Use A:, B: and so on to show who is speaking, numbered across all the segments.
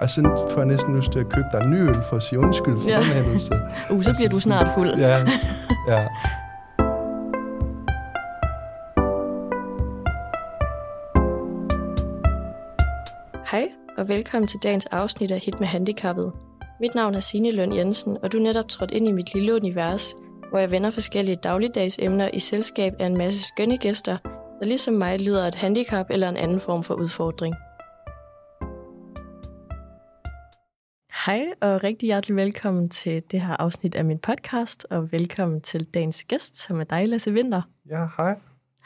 A: Og så får jeg næsten lyst til at købe dig en ny øl for at sige undskyld for
B: Ja.
A: den hændelse.
B: Uh, så bliver du snart fuld.
A: Ja, ja.
C: Hej, og velkommen til dagens afsnit af Hit med Handicappet. Mit navn er Signe Løn Jensen, og du er netop trådt ind i mit lille univers, hvor jeg vender forskellige dagligdags emner i selskab af en masse skønne gæster, der ligesom mig lider af et handicap eller en anden form for udfordring. Hej, og rigtig hjertelig velkommen til det her afsnit af min podcast, og velkommen til dagens gæst, som er dig, Lasse Vinter.
A: Ja, hej.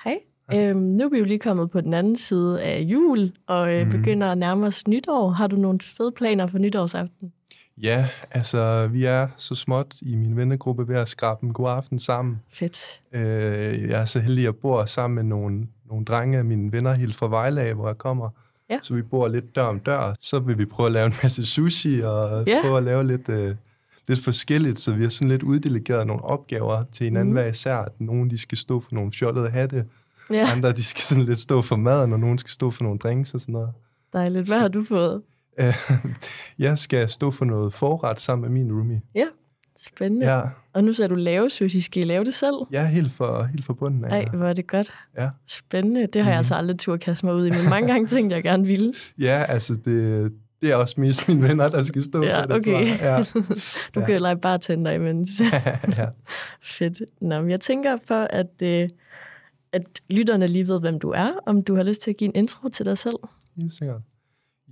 C: Hej. Øhm, nu er vi jo lige kommet på den anden side af jul, og øh,
A: Mhm.
C: begynder at nærme os nytår. Har du nogle fede planer for nytårsaften?
A: Ja, altså, vi er så småt i min vennegruppe ved at skrabe en god aften sammen.
C: Fedt.
A: Øh, jeg er så heldig, at jeg bor sammen med nogle, nogle drenge af mine venner helt fra Vejle hvor jeg kommer.
C: Ja.
A: Så vi bor lidt dør om dør. Så vil vi prøve at lave en masse sushi og
C: Ja.
A: prøve at lave lidt, øh, lidt forskelligt. Så vi har sådan lidt uddelegeret nogle opgaver til hinanden
C: Mhm.
A: hver især. Nogle de skal stå for nogle fjollede hatte,
C: Ja,
A: andre de skal sådan lidt stå for maden, og nogen skal stå for nogle drinks og sådan noget.
C: dejligt. Hvad har du fået?
A: Øh, jeg skal stå for noget forret sammen med min roomie.
C: Spændende. Ja.
A: Ja,
C: Og nu så du lave sushi. Skal I lave det selv?
A: er helt for, helt for bunden af.
C: Ej, hvor er det godt.
A: Ja.
C: Spændende. Det har jeg
A: Mhm.
C: altså aldrig tur kaste mig ud i, men mange gange tænkte jeg gerne ville.
A: Ja, altså det, det er også mest mine venner, der skal stå
C: Ja,
A: for det, tror
C: okay.
A: jeg. Ja.
C: Du
A: Ja.
C: kan jo lege bartender imens.
A: ja.
C: Fedt. Nå, men jeg tænker for, at, øh, at lytterne lige ved, hvem du er, om du har lyst til at give en intro til dig selv.
A: Helt sikkert.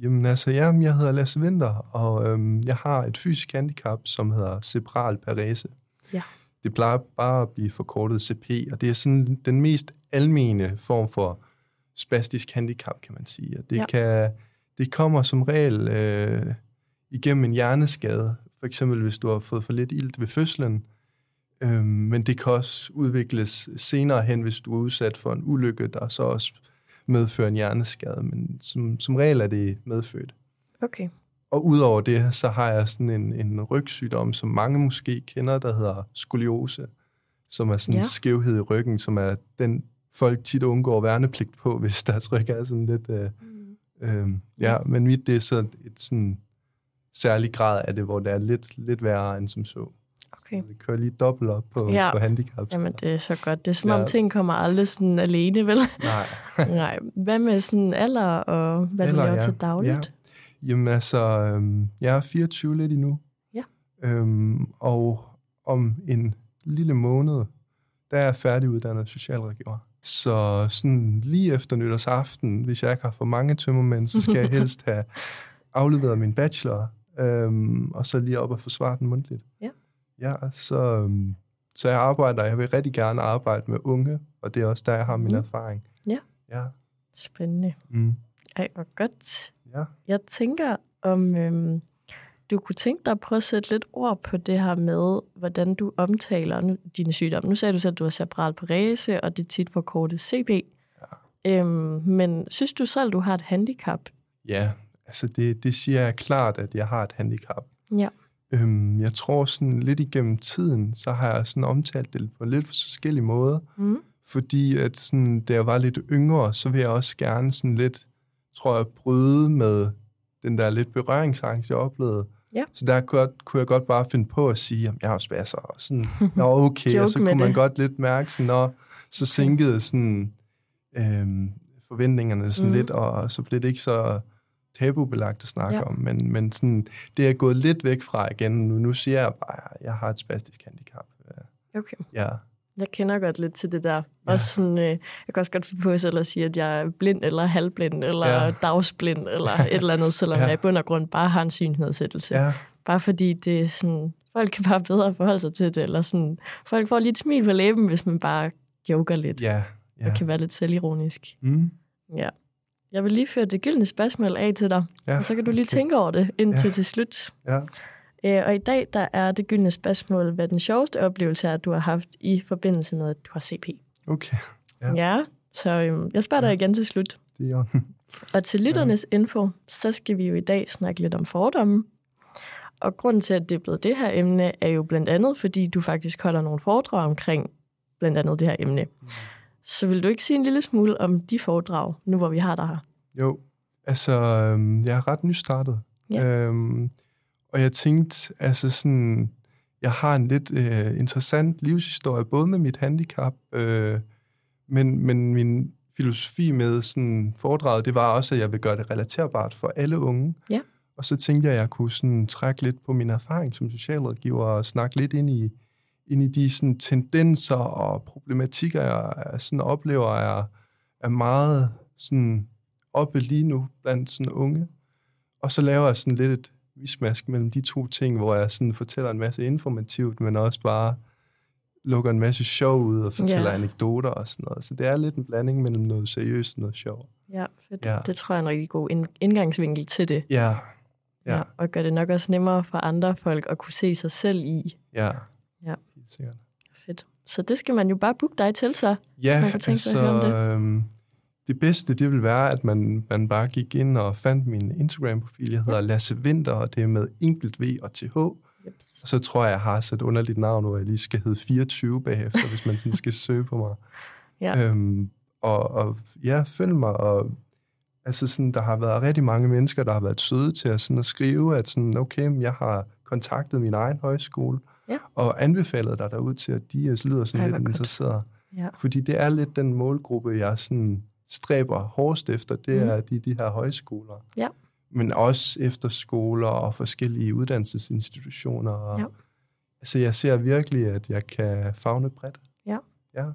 A: Jamen altså, ja, jeg hedder Lasse Vinter, og øhm, jeg har et fysisk handicap, som hedder cerebral parese.
C: Ja.
A: Det plejer bare at blive forkortet CP, og det er sådan den mest almene form for spastisk handicap, kan man sige. Og det,
C: ja.
A: kan, det kommer som regel øh, igennem en hjerneskade, for eksempel hvis du har fået for lidt ilt ved fødslen, øhm, men det kan også udvikles senere hen, hvis du er udsat for en ulykke, der så også medfører en hjerneskade, men som, som regel er det medfødt.
C: Okay.
A: Og udover det, så har jeg sådan en, en rygsygdom, som mange måske kender, der hedder skoliose, som er sådan
C: Ja.
A: en skævhed i ryggen, som er den, folk tit undgår værnepligt på, hvis deres ryg er sådan lidt... Øh, øh, ja, men mit, det er så et sådan særlig grad af det, hvor det er lidt, lidt værre end som så.
C: Okay.
A: Det kører lige dobbelt op på,
C: Ja.
A: ja. på handicap.
C: Jamen, det er så godt. Det er som om
A: Ja.
C: ting kommer aldrig sådan alene, vel?
A: Nej.
C: Nej. Hvad med sådan alder, og hvad
A: Alder,
C: du laver
A: ja.
C: til dagligt?
A: Ja. Jamen altså, øhm, jeg er 24 lidt endnu.
C: Ja.
A: Øhm, og om en lille måned, der er jeg færdiguddannet socialrådgiver. Så sådan lige efter nytårsaften, hvis jeg ikke har for mange tømmermænd, så skal jeg helst have afleveret min bachelor, øhm, og så lige op og forsvare den mundtligt.
C: Ja.
A: Ja, så, øhm, så jeg arbejder, jeg vil rigtig gerne arbejde med unge, og det er også der, jeg har min
C: Mhm.
A: erfaring.
C: Ja.
A: Ja.
C: Spændende.
A: Mm.
C: Ej, hvor godt.
A: Ja.
C: Jeg tænker, om øhm, du kunne tænke dig at prøve at sætte lidt ord på det her med, hvordan du omtaler nu, dine sygdomme. Nu sagde du så, at du har cerebral parese, og det er tit forkortet CP. Ja. Øhm, men synes du selv, du har et handicap?
A: Ja, altså det, det siger jeg klart, at jeg har et handicap.
C: Ja.
A: Øhm, jeg tror sådan lidt igennem tiden, så har jeg sådan omtalt det på lidt forskellige måder.
C: Mm.
A: Fordi at sådan, da jeg var lidt yngre, så vil jeg også gerne sådan lidt, tror jeg, bryde med den der lidt berøringsangst, jeg oplevede.
C: Ja.
A: Så der kunne jeg, kunne jeg godt bare finde på at sige, at jeg har spasser. Og sådan, Nå, okay. Og så kunne man
C: det.
A: godt lidt mærke, sådan, Nå, så sænkede sådan, øhm, forventningerne sådan
C: Mhm.
A: lidt, og så blev det ikke så tabubelagt at snakke
C: Ja.
A: om. Men, men sådan, det er jeg gået lidt væk fra igen. Nu, nu siger jeg bare, at jeg har et spastisk handicap.
C: Okay.
A: Ja,
C: Jeg kender godt lidt til det der. Ja. Også sådan, øh, jeg kan også godt finde på selv at sige, at jeg er blind eller halvblind, eller ja. Dagsblind, eller et eller andet, selvom ja. Jeg i bund og grund bare har en synsnedsættelse.
A: ja,
C: Bare fordi det er sådan, folk kan bare bedre forholde sig til det, eller sådan, folk får lige et smil på læben, hvis man bare joker lidt.
A: ja.
C: Ja. Det kan være lidt selvironisk.
A: Mm,
C: Ja. Jeg vil lige føre det gyldne spørgsmål af til dig,
A: ja.
C: og så kan du lige
A: okay.
C: tænke over det indtil
A: Ja.
C: til slut.
A: Ja.
C: Øh, Og i dag, der er det gyldne spørgsmål, hvad den sjoveste oplevelse er, du har haft i forbindelse med, at du har CP.
A: Okay, Ja.
C: Ja, ja så øhm, jeg spørger dig
A: Ja.
C: igen til slut.
A: det er.
C: Og til lytternes info, så skal vi jo i dag snakke lidt om fordomme. Og grunden til, at det er blevet det her emne, er jo blandt andet, fordi du faktisk holder nogle foredrag omkring blandt andet det her emne. Så vil du ikke sige en lille smule om de foredrag, nu hvor vi har dig her?
A: Jo, altså, øhm, jeg er ret nystartet.
C: Ja.
A: Øhm, og jeg tænkte, altså sådan, jeg har en lidt øh, interessant livshistorie, både med mit handicap, øh, men, men min filosofi med sådan foredraget, det var også, at jeg vil gøre det relaterbart for alle unge.
C: Ja.
A: Og så tænkte jeg, at jeg kunne sådan trække lidt på min erfaring som socialrådgiver og snakke lidt ind i, ind i de sådan, tendenser og problematikker, jeg sådan oplever, er, er meget sådan, oppe lige nu blandt sådan unge. Og så laver jeg sådan lidt et vismask mellem de to ting, hvor jeg sådan fortæller en masse informativt, men også bare lukker en masse sjov ud og fortæller
C: Ja.
A: anekdoter og sådan noget. Så det er lidt en blanding mellem noget seriøst og noget sjov.
C: Ja, fedt.
A: Ja.
C: Det tror jeg er en rigtig god ind- indgangsvinkel til det.
A: Ja, ja,
C: Og gør det nok også nemmere for andre folk at kunne se sig selv i.
A: ja.
C: Ja.
A: Sikkert.
C: Fedt. Så det skal man jo bare booke dig til så.
A: Ja,
C: Man kan tænke sig at høre om
A: altså, øhm, det bedste, det vil være, at man, man bare gik ind og fandt min Instagram-profil. Jeg hedder Lasse Winter, og det er med enkelt V og TH. Og
C: Jeps.
A: så tror jeg, jeg har så et underligt navn, hvor jeg lige skal hedde 24 bagefter, hvis man sådan skal søge på mig.
C: Ja.
A: Øhm, og, og ja, følg mig. Og, altså sådan, der har været rigtig mange mennesker, der har været søde til at, sådan, at skrive, at sådan, okay, jeg har kontaktet min egen højskole,
C: Ja.
A: og anbefalet dig derud til, at de øh, lyder sådan
C: Ej,
A: lidt interesserede.
C: Ja.
A: Fordi det er lidt den målgruppe, jeg sådan stræber hårdest efter, det
C: Mhm.
A: er de, de her højskoler.
C: Ja.
A: Men også efterskoler og forskellige uddannelsesinstitutioner. Og,
C: Ja.
A: Altså, jeg ser virkelig, at jeg kan fagne bredt.
C: Ja.
A: Ja.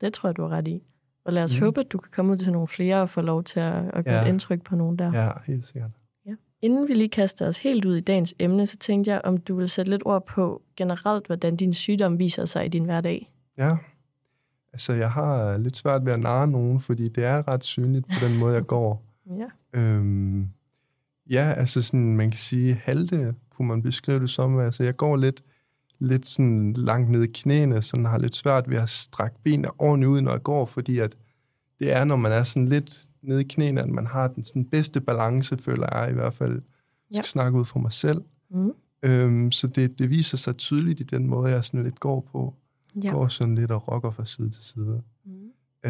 C: Det tror jeg, du har ret i. Og lad os
A: Mhm.
C: mm. håbe, at du kan komme ud til nogle flere og få lov til at, at gøre
A: Ja.
C: indtryk på nogen der.
A: Ja, helt sikkert.
C: Inden vi lige kaster os helt ud i dagens emne, så tænkte jeg, om du vil sætte lidt ord på generelt, hvordan din sygdom viser sig i din hverdag.
A: Ja. Altså, jeg har lidt svært ved at narre nogen, fordi det er ret synligt på den måde, jeg går.
C: Ja.
A: Øhm, ja, altså sådan, man kan sige, halte kunne man beskrive det som. Altså, jeg går lidt, lidt sådan langt ned i knæene, sådan har lidt svært ved at strække benene ordentligt ud, når jeg går, fordi at det er, når man er sådan lidt nede i knæene, at man har den sådan bedste balance, føler jeg i hvert fald. Jeg skal
C: Ja.
A: snakke ud for mig selv.
C: Mm.
A: Øhm, så det, det viser sig tydeligt i den måde, jeg sådan lidt går på.
C: Ja.
A: Går sådan lidt og rocker fra side til side.
C: Mm.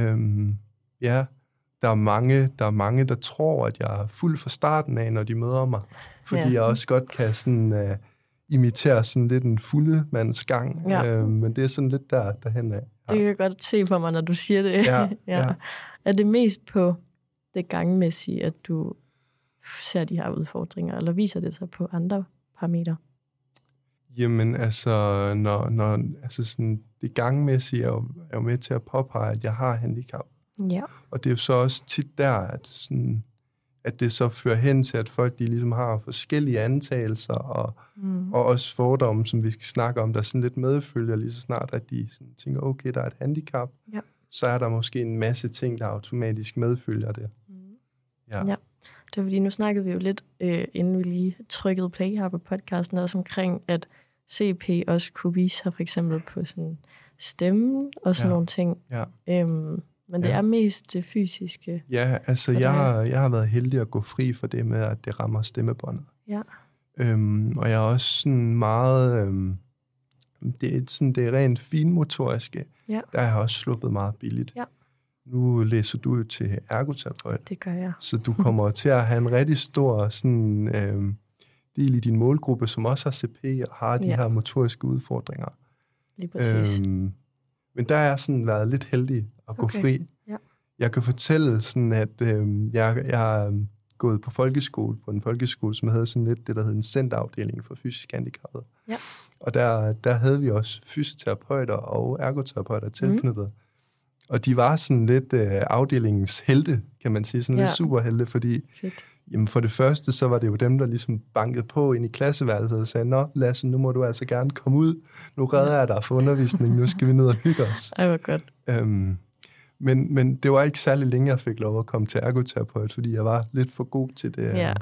A: Øhm, ja, der er, mange, der er mange, der tror, at jeg er fuld fra starten af, når de møder mig. Fordi
C: Ja.
A: jeg også godt kan sådan, uh, imitere sådan lidt en fulde mands gang.
C: Ja.
A: Øhm, men det er sådan lidt der, derhen af.
C: Det kan jeg godt se for mig, når du siger det.
A: Ja, ja.
C: Er det mest på det gangmæssige, at du ser de her udfordringer, eller viser det sig på andre parametre?
A: Jamen altså, når, når, altså sådan, det gangmæssige er jo, er jo med til at påpege, at jeg har handicap.
C: Ja.
A: Og det er jo så også tit der, at, sådan, at det så fører hen til, at folk de ligesom har forskellige antagelser og,
C: Mm.
A: og også fordomme, som vi skal snakke om, der sådan lidt medfølger lige så snart, at de sådan tænker, okay, der er et handicap,
C: Ja.
A: så er der måske en masse ting, der automatisk medfølger det.
C: Mm.
A: Ja.
C: Ja. Det var fordi, nu snakkede vi jo lidt, øh, inden vi lige trykkede play her på podcasten, også omkring, at CP også kunne vise sig for eksempel på sådan stemmen og sådan
A: Ja.
C: nogle ting.
A: Ja.
C: Øhm, men det
A: Ja.
C: er mest det fysiske.
A: Ja, altså jeg har, jeg har været heldig at gå fri for det med, at det rammer stemmebåndet.
C: Ja.
A: Øhm, og jeg er også sådan meget... Øhm, det, er sådan, det er rent finmotoriske.
C: Ja.
A: Der har jeg også sluppet meget billigt.
C: Ja.
A: Nu læser du jo til ergoterapeut,
C: Det gør jeg.
A: så du kommer til at have en rigtig stor sådan, øhm, del i din målgruppe, som også har CP og har de
C: Ja.
A: her motoriske udfordringer.
C: Lige præcis.
A: Øhm, men der er jeg sådan været lidt heldig at gå
C: Okay.
A: fri.
C: Ja.
A: Jeg kan fortælle sådan, at øhm, jeg, jeg har gået på folkeskole, på en folkeskole, som havde sådan lidt det, der hed en centerafdeling for fysisk handicappede.
C: Ja.
A: Og der, der havde vi også fysioterapeuter og ergoterapeuter tilknyttet. Mm. Og de var sådan lidt øh, afdelingens helte, kan man sige, sådan
C: Ja.
A: lidt superhelte, fordi. Jamen for det første, så var det jo dem, der ligesom bankede på ind i klasseværelset og sagde, Nå, Lasse, nu må du altså gerne komme ud. Nu redder jeg dig for undervisning. Nu skal vi ned og hygge os.
C: Ej, hvor godt.
A: Øhm, men, men det var ikke særlig længe, jeg fik lov at komme til ergoterapeut, fordi jeg var lidt for god til det.
C: Ja.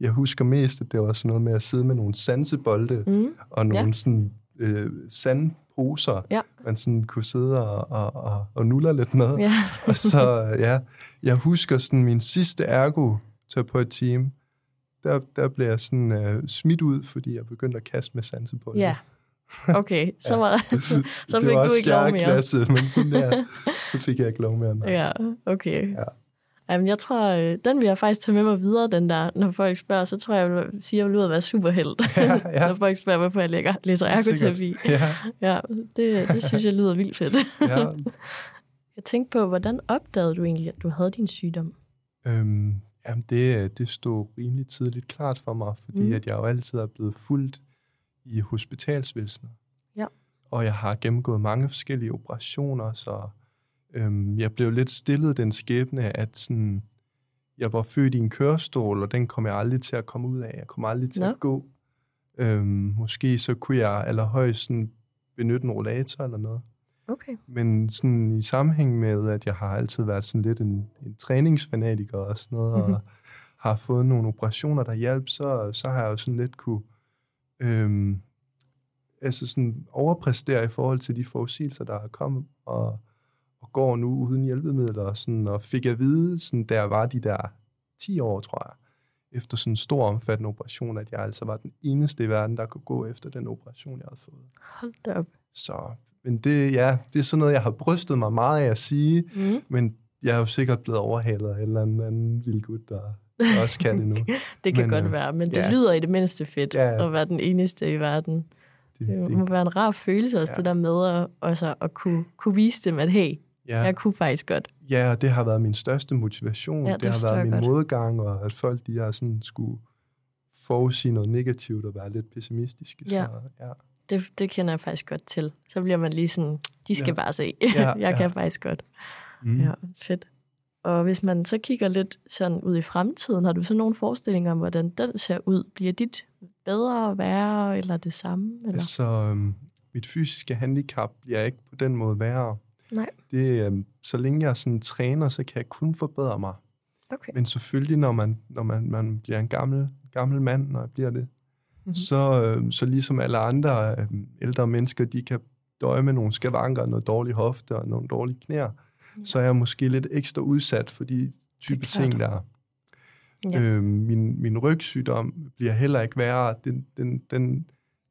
A: Jeg husker mest, at det var sådan noget med at sidde med nogle sansebolde
C: Mm.
A: og nogle
C: ja.
A: sådan øh, sandposer,
C: Ja.
A: man sådan kunne sidde og, og, og, og nuller lidt med.
C: Ja.
A: Og så, ja, jeg husker sådan min sidste ergo på et team, der, der blev jeg sådan øh, smidt ud, fordi jeg begyndte at kaste med sansebolle.
C: ja. Okay, så, var, så
A: det
C: fik
A: var
C: du ikke lov mere.
A: klasse, men sådan der, så fik jeg ikke lov mere. nej.
C: Ja, okay.
A: Ja.
C: Jamen, jeg tror, øh, den vil jeg faktisk tage med mig videre, den der. Når folk spørger, så tror jeg, jeg vil sige, at jeg vil ud at være superheld.
A: Ja, ja.
C: når folk spørger, hvorfor jeg lægger, læser ergoterapi.
A: Ja,
C: Ja, det, det synes jeg lyder vildt fedt.
A: ja.
C: Jeg tænkte på, hvordan opdagede du egentlig, at du havde din sygdom?
A: Øhm, jamen det, det stod rimelig tidligt klart for mig, fordi
C: mm.
A: at jeg jo altid er blevet fuldt i hospitalsvæsenet.
C: Ja.
A: Og jeg har gennemgået mange forskellige operationer, så øhm, jeg blev lidt stillet den skæbne, at sådan, jeg var født i en kørestol, og den kom jeg aldrig til at komme ud af. Jeg kom aldrig til
C: Nå.
A: at gå. Øhm, måske så kunne jeg allerhøjst sådan, benytte en rollator eller noget.
C: Okay.
A: Men sådan i sammenhæng med, at jeg har altid været sådan lidt en, en træningsfanatiker og sådan noget,
C: Mhm.
A: og har fået nogle operationer, der hjalp, så, så har jeg jo sådan lidt kunne øhm, altså sådan overpræstere i forhold til de forudsigelser, der er kommet, og, og går nu uden hjælpemidler, og, sådan, og fik at vide, sådan, der var de der 10 år, tror jeg, efter sådan en stor omfattende operation, at jeg altså var den eneste i verden, der kunne gå efter den operation, jeg havde fået.
C: Hold da op.
A: Så, men det, ja, det er sådan noget, jeg har brystet mig meget af at sige,
C: Mm.
A: men jeg er jo sikkert blevet overhalet af en eller anden, anden lille gut, der også kan det nu.
C: Det kan
A: Men,
C: godt
A: øh,
C: være, men det
A: ja.
C: lyder i det mindste fedt
A: Ja,
C: at være den eneste i verden.
A: Det,
C: Det må
A: det,
C: være en rar følelse også,
A: Ja.
C: det der med at, også at kunne, kunne vise dem, at hey,
A: ja,
C: jeg kunne faktisk godt.
A: ja, og det har været min største motivation.
C: Ja, det
A: det, det har været min
C: godt.
A: modgang, og at folk de har sådan skulle forudsige noget negativt og være lidt pessimistiske.
C: Ja.
A: Så, ja.
C: Det, det kender jeg faktisk godt til. Så bliver man lige sådan, de skal
A: Ja.
C: bare se.
A: Ja,
C: jeg
A: ja.
C: kan faktisk godt.
A: Mm.
C: Ja, fedt. Og hvis man så kigger lidt sådan ud i fremtiden, har du så nogle forestillinger om, hvordan den ser ud? Bliver dit bedre, værre eller det samme? Eller?
A: Altså, øhm, mit fysiske handicap bliver ikke på den måde værre.
C: Nej.
A: Det, øhm, så længe jeg sådan træner, så kan jeg kun forbedre mig.
C: Okay.
A: Men selvfølgelig, når man, når man, man bliver en gammel, gammel mand, når jeg bliver det,
C: Mhm.
A: mm-hmm. så, øh, så ligesom alle andre øh, ældre mennesker, de kan døje med nogle skavanker, noget dårlige hofte og nogle dårlige knæer,
C: Ja.
A: så er jeg måske lidt ekstra udsat for de type ting, der er.
C: Ja.
A: Øh, min, min rygsygdom bliver heller ikke værre. Den, den, den,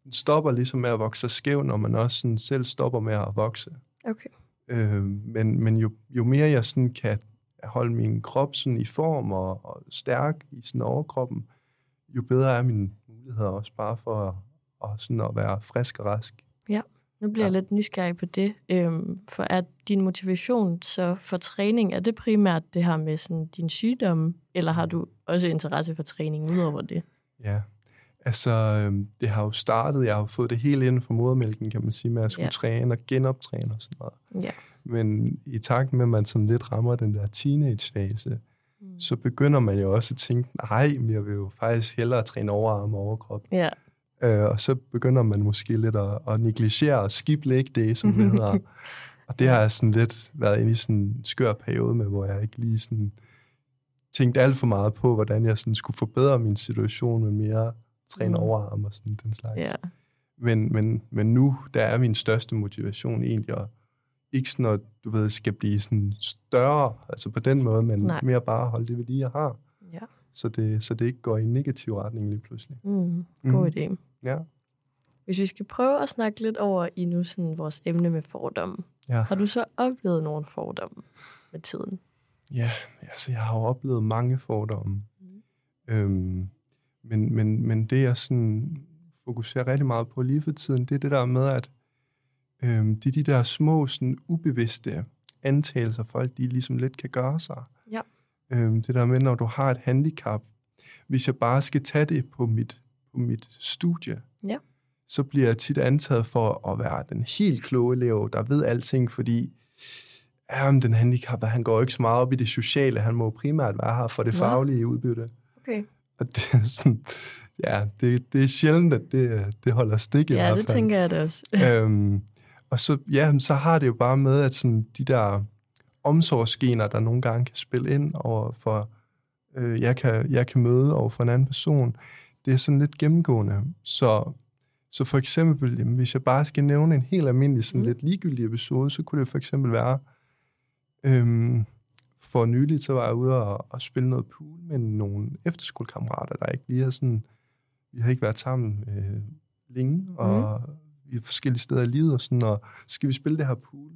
A: den stopper ligesom med at vokse sig skæv, når man også sådan selv stopper med at vokse.
C: Okay.
A: Øh, men men jo, jo mere jeg sådan kan holde min krop sådan i form og, og stærk i sådan overkroppen, jo bedre er mine muligheder også bare for at, og sådan at være frisk og rask.
C: Nu bliver jeg lidt nysgerrig på det. Øhm, for er din motivation så for træning, er det primært det her med sådan din sygdom, eller har du også interesse for træning udover det?
A: Ja, altså øh, det har jo startet, jeg har fået det helt inden for modermælken, kan man sige, med at skulle
C: Ja.
A: ja. træne og genoptræne og sådan noget.
C: Ja.
A: Men i takt med, at man sådan lidt rammer den der teenagefase,
C: Mm.
A: så begynder man jo også at tænke, nej, jeg vil jo faktisk hellere træne overarm og overkrop.
C: Ja,
A: Øh, og så begynder man måske lidt at, at negligere og skip leg day, som det hedder. Og det har jeg sådan lidt været inde i sådan en skør periode med, hvor jeg ikke lige sådan tænkte alt for meget på, hvordan jeg sådan skulle forbedre min situation med mere træne
C: Mm.
A: mm. overarm og sådan den slags.
C: ja.
A: Men, men, men nu, der er min største motivation egentlig at ikke sådan, at du ved, skal blive sådan større, altså på den måde, men
C: Nej.
A: Mere bare holde det ved lige, jeg har,
C: ja.
A: så det, så det ikke går i en negativ retning lige pludselig.
C: Mm, god
A: Mhm.
C: idé.
A: Ja.
C: Hvis vi skal prøve at snakke lidt over i nu sådan vores emne med fordomme.
A: Ja.
C: Har du så oplevet nogle fordomme med tiden?
A: Ja, altså jeg har jo oplevet mange fordomme.
C: Mm.
A: Øhm, men, men, men det, jeg sådan fokuserer rigtig meget på lige for tiden, det er det der med, at øhm, det er de der små, sådan ubevidste antagelser, folk de ligesom lidt kan gøre sig.
C: Ja.
A: Øhm, det der med, når du har et handicap, hvis jeg bare skal tage det på mit, på mit studie,
C: Ja.
A: så bliver jeg tit antaget for at være den helt kloge elev, der ved alting, fordi ja, men den handicap, han går ikke så meget op i det sociale, han må primært være her for det
C: Nå.
A: faglige udbytte.
C: Okay.
A: Og det er sådan, ja, det, det er sjældent, at det, det holder stik i
C: Ja,
A: hvert
C: det
A: fald.
C: tænker jeg da også.
A: øhm, og så, ja, så har det jo bare med, at sådan, de der omsorgsgener, der nogle gange kan spille ind over for, øh, jeg, kan, jeg kan møde over for en anden person, det er sådan lidt gennemgående. Så, så for eksempel, jamen, hvis jeg bare skal nævne en helt almindelig, sådan
C: Mm.
A: mm. lidt ligegyldig episode, så kunne det for eksempel være, øhm, for nyligt, så var jeg ude og, og spille noget pool med nogle efterskolekammerater, der ikke lige har sådan, vi har ikke været sammen øh, længe, og vi er forskellige steder i livet, og sådan, og skal vi spille det her pool.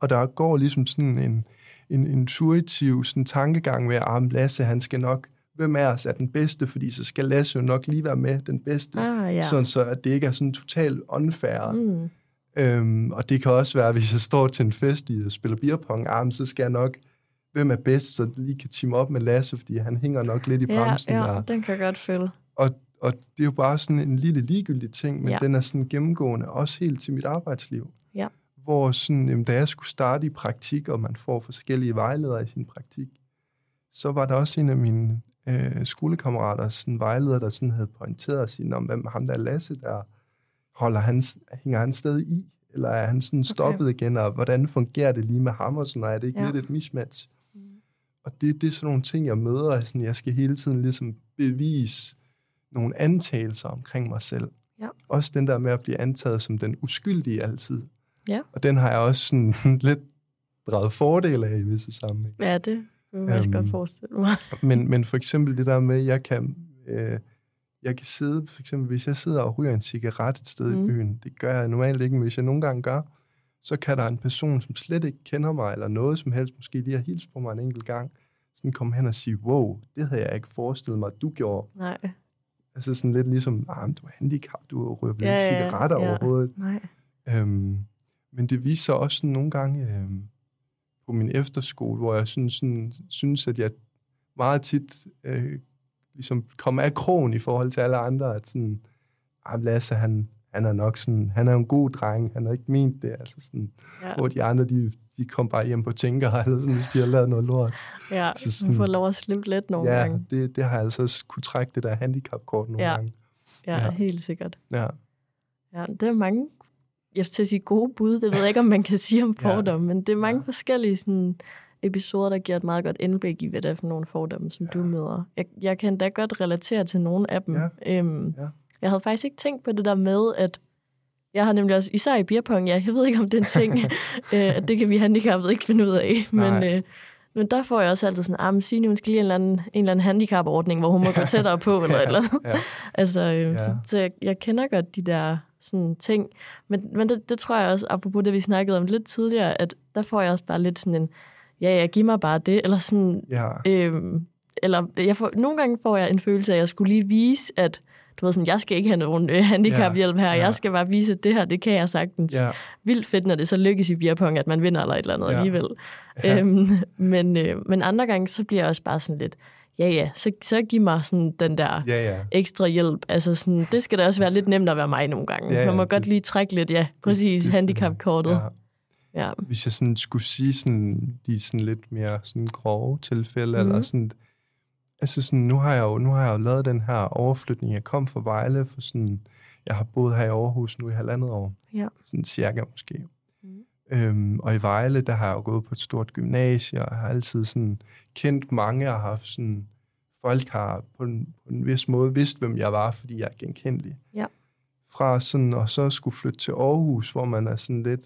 A: Og der går ligesom sådan en, en intuitiv sådan tankegang med, at ah, Lasse, han skal nok, hvem af os er den bedste, fordi så skal Lasse jo nok lige være med den bedste,
C: Ah, ja.
A: sådan så at det ikke er sådan totalt unfair.
C: Mm.
A: Øhm, og det kan også være, hvis jeg står til en fest i og spiller beerpong, ah, så skal jeg nok, hvem er bedst, så lige kan team op med Lasse, fordi han hænger nok lidt i
C: Ja,
A: bremsen.
C: ja,
A: der.
C: den kan jeg godt følge.
A: Og, og det er jo bare sådan en lille ligegyldig ting, men
C: Ja.
A: ja. den er sådan gennemgående, også helt til mit arbejdsliv.
C: Ja.
A: Hvor sådan, jamen, da jeg skulle starte i praktik, og man får forskellige vejledere i sin praktik, så var der også en af mine øh, skolekammerater, sådan vejleder, der sådan havde pointeret og sige, om hvem ham der Lasse, der holder han, hænger han stadig i, eller er han sådan stoppet okay. igen, og hvordan fungerer det lige med ham, og sådan, og er det ikke
C: Ja.
A: ja. lidt et mismatch?
C: Mm.
A: Og det, det er sådan nogle ting, jeg møder, og sådan, jeg skal hele tiden ligesom bevise nogle antagelser omkring mig selv.
C: Ja.
A: Også den der med at blive antaget som den uskyldige altid.
C: Ja.
A: Og den har jeg også sådan lidt draget fordel af i visse sammenhæng.
C: Ja, det kan jeg faktisk
A: Øhm,
C: godt forestille mig.
A: Men, men for eksempel det der med, at jeg kan, øh, jeg kan sidde, for eksempel hvis jeg sidder og ryger en cigaret et sted
C: Mm.
A: i byen, det gør jeg normalt ikke, men hvis jeg nogle gange gør, så kan der en person, som slet ikke kender mig, eller noget som helst, måske lige har hilst på mig en enkelt gang, sådan komme hen og sige, wow, det havde jeg ikke forestillet mig, at du gjorde.
C: Nej,
A: Altså sådan lidt ligesom, ah, du er handicap, du ryger vel
C: Ja,
A: ikke
C: ja,
A: cigaretter
C: ja.
A: overhovedet.
C: nej.
A: Øhm, men det viser også nogle gange øhm, på min efterskole, hvor jeg synes, sådan, synes at jeg meget tit øh, ligesom kommer af krogen i forhold til alle andre, at sådan, ah, Lasse, han, han er nok sådan, han er en god dreng, han har ikke ment det, altså sådan,
C: Ja,
A: hvor de andre, de, de kom bare hjem på tænker, eller sådan, hvis de har lavet noget lort.
C: ja.
A: så
C: man
A: sådan-
C: får lov at slippe lidt nogle
A: ja,
C: gange.
A: det, det har jeg altså kunne trække det der handicapkort nogle
C: Ja.
A: gange.
C: Ja,
A: ja.
C: helt sikkert.
A: Ja.
C: Ja, det er mange, jeg skal sige gode bud, det ved jeg ikke, om man kan sige om
A: Ja.
C: fordomme, men det er mange
A: Ja.
C: forskellige sådan, episoder, der giver et meget godt indblik i, hvad det er for nogle fordomme, som du møder. Jeg, jeg kan da godt relatere til nogle af dem.
A: Ja.
C: Øhm,
A: Ja.
C: Jeg havde faktisk ikke tænkt på det der med, at jeg har nemlig også, især i beerpong, ja, jeg ved ikke om den ting, øh, at det kan vi handicappede ikke finde ud af, men, øh, men der får jeg også altid sådan, ah, men Signe, hun skal lige en eller anden, en eller anden handicapordning, hvor hun må gå tættere på, eller et eller andet.
A: Ja.
C: Altså, øh,
A: Ja.
C: ja. så, så jeg, jeg kender godt de der sådan ting. Men, men det, det tror jeg også, apropos det, vi snakkede om lidt tidligere, at der får jeg også bare lidt sådan en, ja, ja, giv mig bare det, eller sådan,
A: ja.
C: øhm, eller jeg får, nogle gange får jeg en følelse af, at jeg skulle lige vise, at du ved sådan, jeg skal ikke have nogen øh, handicaphjælp her,
A: Ja.
C: jeg skal bare vise, at det her, det kan jeg sagtens.
A: Ja.
C: Vildt fedt, når det så lykkes i beerpong, at man vinder eller et eller andet
A: Ja.
C: alligevel.
A: Ja.
C: Øhm, men, øh, men andre gange, så bliver jeg også bare sådan lidt, ja ja, så, så giv mig sådan den der
A: Ja, ja.
C: ekstra hjælp. Altså sådan, det skal da også være lidt nemt at være mig nogle gange.
A: Ja,
C: Ja, Man må
A: det-
C: godt lige trække lidt, ja, præcis,
A: det-
C: handicapkortet.
A: Ja.
C: Ja.
A: Hvis jeg sådan skulle sige sådan, de sådan lidt mere sådan grove tilfælde, mm.
C: Mhm.
A: eller sådan, altså sådan, nu har jeg jo, nu har jeg jo lavet den her overflytning. Jeg kom fra Vejle, for sådan, jeg har boet her i Aarhus nu i halvandet år.
C: Ja.
A: Sådan cirka måske.
C: Mhm.
A: Øhm, og i Vejle, der har jeg jo gået på et stort gymnasie, og har altid sådan kendt mange, og haft sådan, folk har på en, på en vis måde vidst, hvem jeg var, fordi jeg er genkendelig.
C: Ja.
A: Fra sådan, og så skulle flytte til Aarhus, hvor man er sådan lidt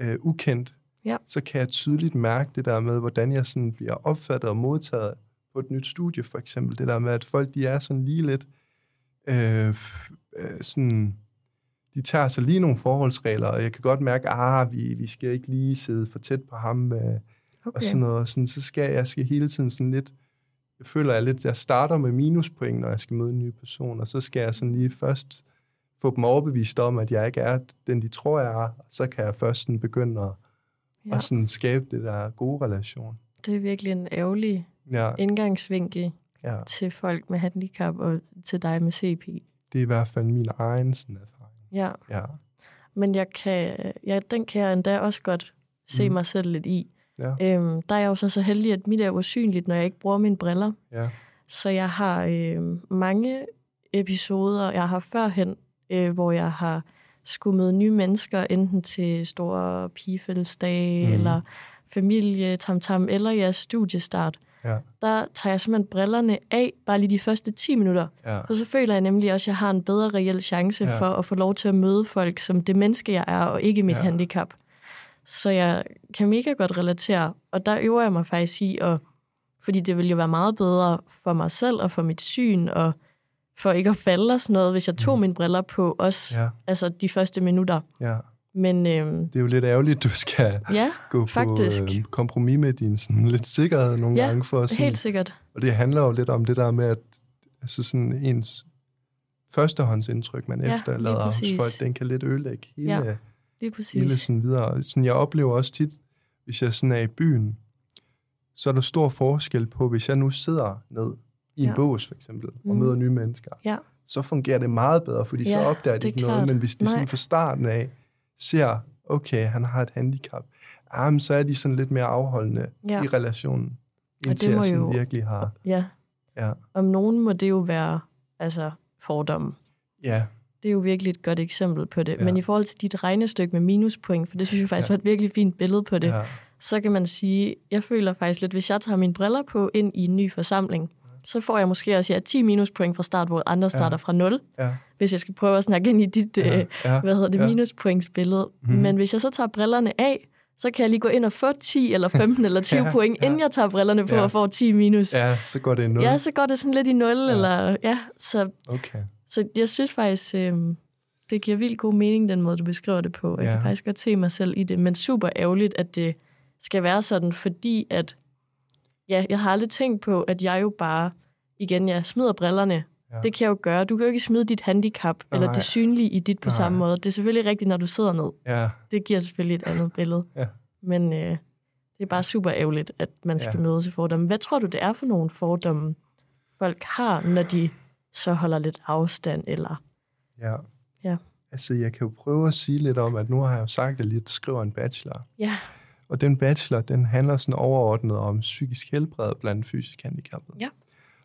A: øh, ukendt,
C: Ja.
A: så kan jeg tydeligt mærke det der med, hvordan jeg sådan bliver opfattet og modtaget på et nyt studie, for eksempel. Det der med, at folk, de er sådan lige lidt, øh, øh, sådan, de tager sig lige nogle forholdsregler, og jeg kan godt mærke, ah, vi, vi skal ikke lige sidde for tæt på ham, øh, okay. og sådan noget. Og sådan, så skal jeg skal hele tiden sådan lidt, jeg føler jeg lidt, jeg starter med minuspoint, når jeg skal møde en ny person, og så skal jeg sådan lige først få dem overbevist om, at jeg ikke er den, de tror, jeg er, og så kan jeg først sådan begynde at,
C: Ja.
A: og sådan skabe det der gode relation.
C: Det er virkelig en ærgerlig
A: Ja,
C: indgangsvinkel
A: ja.
C: til folk med handicap og til dig med CP.
A: Det er i hvert fald min egen sådan erfaring.
C: Ja,
A: Ja,
C: men jeg kan, ja, den kan jeg endda også godt se
A: Mhm.
C: mig selv lidt i.
A: ja,
C: Øhm, der er jeg jo så så heldig, at mit er usynligt, når jeg ikke bruger mine briller.
A: ja.
C: Så jeg har øh, mange episoder, jeg har førhen, øh, hvor jeg har skulle møde nye mennesker, enten til store pigefællesdage, mm. eller familie, tamtam, eller jeres studiestart.
A: Ja.
C: Der tager jeg simpelthen brillerne af, bare lige de første 10 minutter.
A: ja.
C: Og så føler jeg nemlig også, at jeg har en bedre reel chance
A: Ja.
C: for at få lov til at møde folk som det menneske, jeg er, og ikke mit
A: ja.
C: handicap. Så jeg kan mega godt relatere, og der øver jeg mig faktisk i, at, fordi det ville jo være meget bedre for mig selv og for mit syn, og for ikke at falde og sådan noget, hvis jeg tog
A: Mhm.
C: mine briller på, også
A: Ja,
C: altså de første minutter.
A: ja.
C: Men øhm,
A: Det er jo lidt ærgerligt, du skal
C: ja,
A: gå
C: faktisk.
A: på øh, kompromis med din sådan, lidt sikkerhed nogle
C: Ja,
A: gange. For sådan,
C: helt sikkert.
A: Og det handler jo lidt om det der med, at altså sådan ens førstehåndsindtryk, man
C: Ja,
A: efterlader hos folk, den kan lidt ødelægge hele,
C: Ja, Lige
A: hele
C: præcis.
A: sådan videre. Sådan, jeg oplever også tit, hvis jeg sådan er i byen, så er der stor forskel på, hvis jeg nu sidder ned i en
C: Ja.
A: bås for eksempel, og
C: Mhm.
A: møder nye mennesker,
C: Ja.
A: så fungerer det meget bedre, fordi så
C: Ja,
A: opdager de
C: det er
A: ikke noget.
C: klart.
A: Men hvis de
C: Nej.
A: sådan fra starten af ser, okay, han har et handicap, ah, så er de sådan lidt mere afholdende
C: Ja.
A: i relationen,
C: det
A: indtil
C: må
A: jeg sådan
C: jo-
A: virkelig har...
C: Ja.
A: Ja,
C: Om nogen må det jo være altså, fordomme.
A: ja,
C: Det er jo virkelig et godt eksempel på det.
A: Ja.
C: Men i forhold til dit regnestykke med minuspoint, for det synes jeg faktisk
A: Ja.
C: var et virkelig fint billede på det,
A: ja,
C: så kan man sige, jeg føler faktisk lidt, hvis jeg tager mine briller på ind i en ny forsamling, så får jeg måske også ja, 10 minuspoint fra start, hvor andre starter fra 0,
A: ja,
C: hvis jeg skal prøve at snakke ind i dit,
A: ja,
C: øh,
A: ja,
C: hvad hedder det,
A: ja.
C: minuspointsbillede.
A: Mhm.
C: Men hvis jeg så tager brillerne af, så kan jeg lige gå ind og få 10 eller 15 eller 20
A: Ja,
C: point,
A: ja.
C: inden jeg tager brillerne på
A: Ja.
C: og får 10 minus.
A: ja, så går det i nul.
C: Ja, så går det sådan lidt i 0, ja. eller ja, så,
A: Okay.
C: Så jeg synes faktisk, øh, det giver vildt god mening, den måde, du beskriver det på. Jeg
A: Ja.
C: kan faktisk godt se mig selv i det, men super ærgerligt, at det skal være sådan, fordi at, ja, jeg har aldrig tænkt på, at jeg jo bare, igen, jeg smider brillerne.
A: Ja.
C: Det kan jeg jo gøre. Du kan jo ikke smide dit handicap, Nej. eller det synlige i dit på
A: Nej.
C: samme måde. Det er selvfølgelig rigtigt, når du sidder ned.
A: Ja,
C: Det giver selvfølgelig et andet billede.
A: Ja.
C: Men øh, det er bare super ærgerligt, at man skal
A: Ja.
C: ja. møde til fordomme. Hvad tror du, det er for nogle fordomme, folk har, når de så holder lidt afstand? Eller
A: ja.
C: Ja.
A: Altså, jeg kan jo prøve at sige lidt om, at nu har jeg jo sagt, at jeg lidt skriver en bachelor.
C: Ja,
A: Og den bachelor, den handler sådan overordnet om psykisk helbred blandt fysisk handicappede.
C: Ja.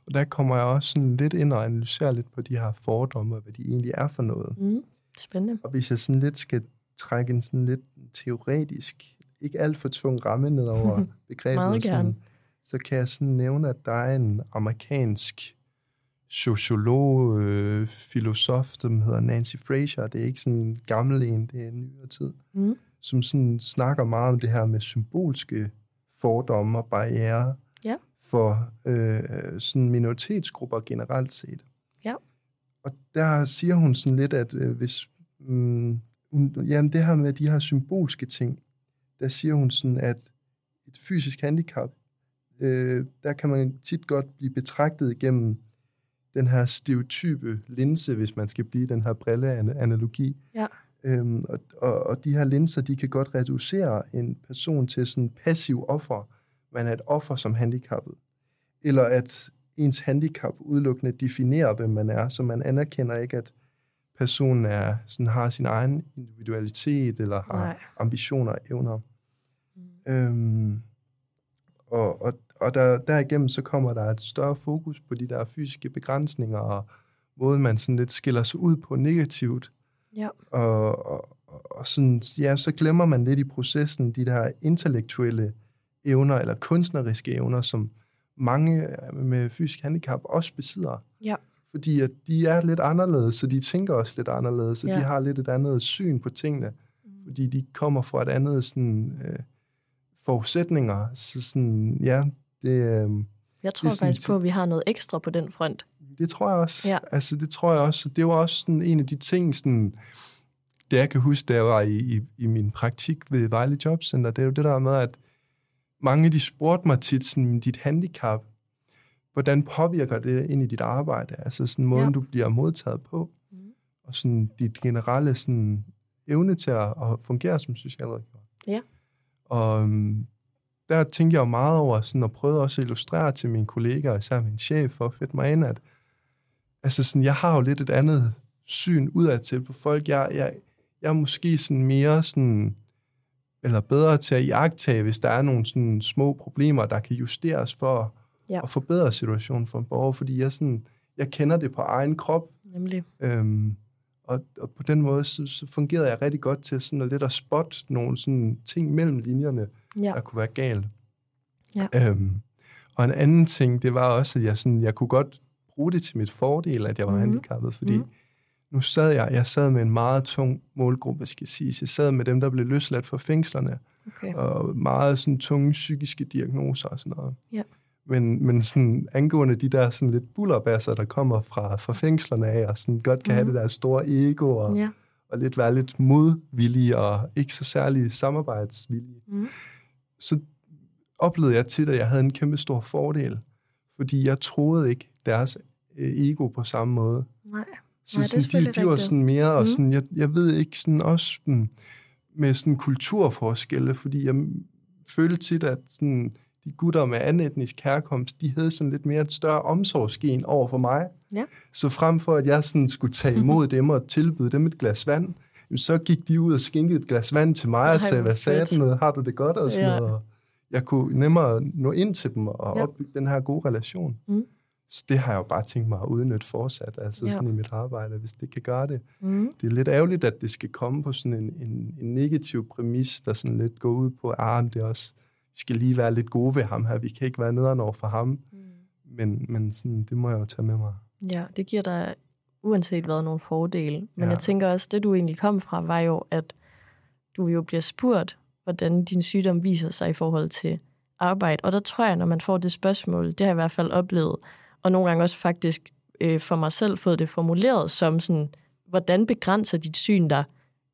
A: Og der kommer jeg også sådan lidt ind og analyserer lidt på de her fordomme, og hvad de egentlig er for noget.
C: mm, spændende.
A: Og hvis jeg sådan lidt skal trække en sådan lidt teoretisk, ikke alt for tung ramme ned over begrebet, sådan, så kan jeg sådan nævne, at der er en amerikansk sociolog, øh, filosof, som hedder Nancy Fraser. Det er ikke sådan en gammel en, det er en nyere tid
C: Mm,
A: som sådan snakker meget om det her med symbolske fordomme og barriere
C: Ja.
A: for øh, sådan minoritetsgrupper generelt set.
C: Ja.
A: Og der siger hun sådan lidt, at øh, hvis... Mm, jamen det her med de her symbolske ting, der siger hun sådan, at et fysisk handicap, øh, der kan man tit godt blive betragtet igennem den her stereotype linse, hvis man skal blive den her brilleanalogi.
C: Ja.
A: Øhm, og, og, og de her linser, de kan godt reducere en person til sådan en passiv offer. Man er et offer som handicappet. Eller at ens handicap udelukkende definerer, hvem man er, så man anerkender ikke, at personen er, sådan, har sin egen individualitet, eller har
C: Nej.
A: ambitioner og evner.
C: Mm.
A: Øhm, og og, og der, derigennem så kommer der et større fokus på de der fysiske begrænsninger, og måden man sådan lidt skiller sig ud på negativt.
C: Ja.
A: Og, og, og sådan, ja, så glemmer man lidt i processen de der intellektuelle evner, eller kunstneriske evner, som mange med fysisk handicap også besidder.
C: Ja.
A: Fordi at de er lidt anderledes, så de tænker også lidt anderledes, og
C: Ja.
A: de har lidt et andet syn på tingene fordi de kommer fra et andet sådan, øh, forudsætninger. Så sådan, ja, det, øh,
C: Jeg tror
A: Det
C: faktisk på, at vi har noget ekstra på den front.
A: det tror jeg også.
C: Ja.
A: Altså, det tror jeg også. Det var også sådan en af de ting, sådan, det jeg kan huske, da jeg var i, i, i min praktik ved Vejle Jobcenter, det er jo det der med, at mange de spurgte mig tit, sådan, dit handicap, hvordan påvirker det ind i dit arbejde? Altså sådan måden,
C: Ja.
A: du bliver modtaget på,
C: Mm.
A: og sådan dit generelle sådan, evne til at, at fungere som socialrådgiver.
C: Ja.
A: Og øhm, der tænkte jeg jo meget over, sådan, og prøvede også at illustrere til mine kollegaer, især min chef, for at fedt mig ind, at altså sådan, jeg har jo lidt et andet syn udadtil på folk. Jeg, jeg, jeg er måske sådan mere sådan, eller bedre til at iagtage, hvis der er nogle sådan små problemer, der kan justeres for
C: Ja.
A: at forbedre situationen for en borger, fordi jeg, sådan, jeg kender det på egen krop,
C: Nemlig.
A: Øhm, og, og på den måde, så, så fungerede jeg rigtig godt til sådan at lidt at spotte nogle sådan ting mellem linjerne,
C: Ja.
A: der kunne være galt.
C: Ja.
A: Øhm, og en anden ting, det var også, at jeg, sådan, jeg kunne godt bruge det til mit fordel, at jeg var
C: Mhm.
A: mm-hmm. handicappet, fordi
C: Mhm.
A: mm. nu sad jeg, jeg sad med en meget tung målgruppe, skal sige. Jeg sad med dem, der blev løsladt fra fængslerne,
C: Okay.
A: og meget sådan tunge psykiske diagnoser og sådan noget.
C: Ja.
A: Men, men sådan angående de der sådan lidt bullerbasser, der kommer fra, fra fængslerne af, og sådan godt kan mm. have
C: Mhm.
A: det der store ego og,
C: Ja.
A: og lidt være lidt modvillige og ikke så særlig samarbejdsvillige, mm. så oplevede jeg tit, at jeg havde en kæmpe stor fordel, fordi jeg troede ikke deres øh, ego på samme måde.
C: Nej.
A: Så
C: Nej,
A: sådan, de, de var sådan mere, og sådan, jeg, jeg ved ikke, sådan også sådan, med sådan kulturforskelle, fordi jeg følte tit, at sådan, de gutter med anden etnisk herkomst, de havde sådan lidt mere et større omsorgsgen over for mig.
C: Ja.
A: Så frem for, at jeg sådan skulle tage imod dem og tilbyde dem et glas vand, så gik de ud og skinkede et glas vand til mig og sagde, hvad sagde du, har du det godt og sådan ja. noget. Jeg kunne nemmere nå ind til dem og ja. opbygge den her gode relation. Mm. Så det har jeg jo bare tænkt mig at udnytte fortsat, altså ja. sådan i mit arbejde, hvis det kan gøre det. Mm. Det er lidt ærgerligt, at det skal komme på sådan en, en, en negativ præmis, der sådan lidt går ud på, at ah, det er også, skal lige være lidt gode ved ham her, vi kan ikke være nederen over for ham. Mm. Men, men sådan, det må jeg jo tage med mig.
C: Ja, det giver dig uanset hvad nogle fordele. Men ja. jeg tænker også, det du egentlig kom fra, var jo, at du jo bliver spurgt, hvordan din sygdom viser sig i forhold til arbejde. Og der tror jeg, når man får det spørgsmål, det har jeg i hvert fald oplevet, og nogle gange også faktisk øh, for mig selv fået det formuleret som sådan, hvordan begrænser dit syn dig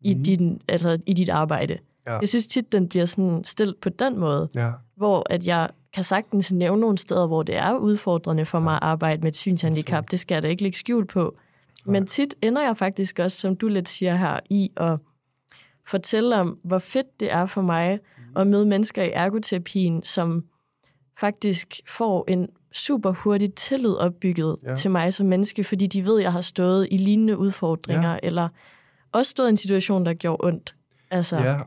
C: i, mm. din, altså, i dit arbejde? Ja. Jeg synes tit, den bliver sådan stillet på den måde, ja. hvor at jeg kan sagtens nævne nogle steder, hvor det er udfordrende for mig at arbejde med et synshandicap. Det skal jeg da ikke lægge skjul på. Men tit ender jeg faktisk også, som du lidt siger her, i at fortælle om, hvor fedt det er for mig mm. at møde mennesker i ergoterapien, som faktisk får en super hurtigt tillid opbygget ja. til mig som menneske, fordi de ved, at jeg har stået i lignende udfordringer, ja. eller også stået i en situation, der gjorde ondt.
A: Altså. Ja.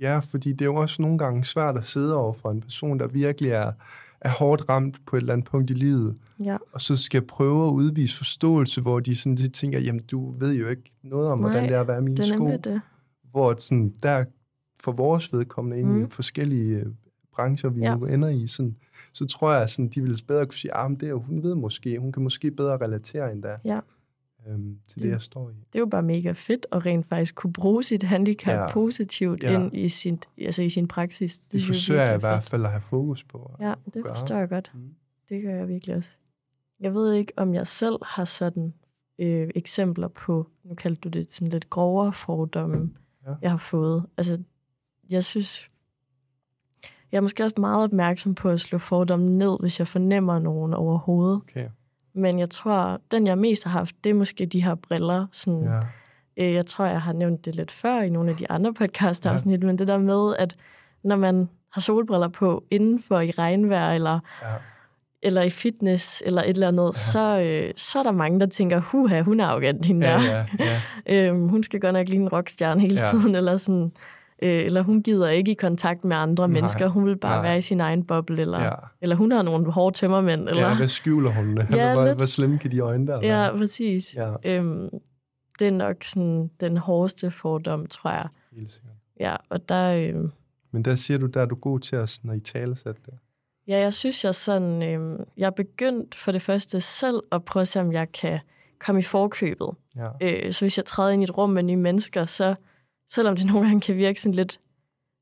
A: Ja, fordi det er jo også nogle gange svært at sidde over for en person, der virkelig er, er hårdt ramt på et eller andet punkt i livet,
C: ja.
A: og så skal prøve at udvise forståelse, hvor de, sådan, de tænker, jamen du ved jo ikke noget om, Nej, hvordan det er at være mine sko. Det. Hvor sådan, der for vores vedkommende mm. ind i forskellige øh, brancher, vi ja. nu ender i, sådan, så tror jeg, at de vil bedre kunne sige, at ah, det er, hun ved måske, hun kan måske bedre relatere end da.
C: Ja.
A: Øhm, til det, det, jeg står i.
C: Det er jo bare mega fedt at rent faktisk kunne bruge sit handicap ja. positivt ja. ind i sin, altså i sin praksis.
A: Det, det forsøger jeg i hvert fald at have fokus på.
C: Ja, det gøre. forstår jeg godt. Mm. Det gør jeg virkelig også. Jeg ved ikke, om jeg selv har sådan øh, eksempler på, nu kaldte du det sådan lidt grovere fordomme, ja. jeg har fået. Altså, jeg synes, jeg er måske også meget opmærksom på at slå fordomme ned, hvis jeg fornemmer nogen overhovedet.
A: Okay.
C: Men jeg tror, den jeg mest har haft, det er måske de her briller. Sådan, ja. øh, jeg tror, jeg har nævnt det lidt før i nogle af de andre podcasts, ja. sådan, men det der med, at når man har solbriller på indenfor i regnvejr, eller, ja. eller i fitness, eller et eller andet, ja. så, øh, så er der mange, der tænker, huha, hun er arrogant, hende
A: ja,
C: der.
A: Ja, ja.
C: øhm, hun skal godt nok lige en rockstjerne hele ja. tiden, eller sådan øh, eller hun gider ikke i kontakt med andre nej, mennesker, hun vil bare nej. være i sin egen boble, eller, ja. eller hun har nogle hårde tømmermænd. Eller...
A: Ja, hvad skjuler hun? Ja, hvor, lidt... hvor slemme kan de øjne der?
C: Ja, præcis. Ja. Øhm, det er nok sådan den hårdeste fordom, tror jeg.
A: Helt sikkert.
C: Ja, og der... Øh...
A: Men der siger du, der er du god til at at i tale sætte det.
C: Ja, jeg synes, jeg sådan... Øh, jeg er begyndt for det første selv at prøve at se, om jeg kan komme i forkøbet.
A: Ja.
C: Øh, så hvis jeg træder ind i et rum med nye mennesker, så selvom det nogle gange kan virke sådan lidt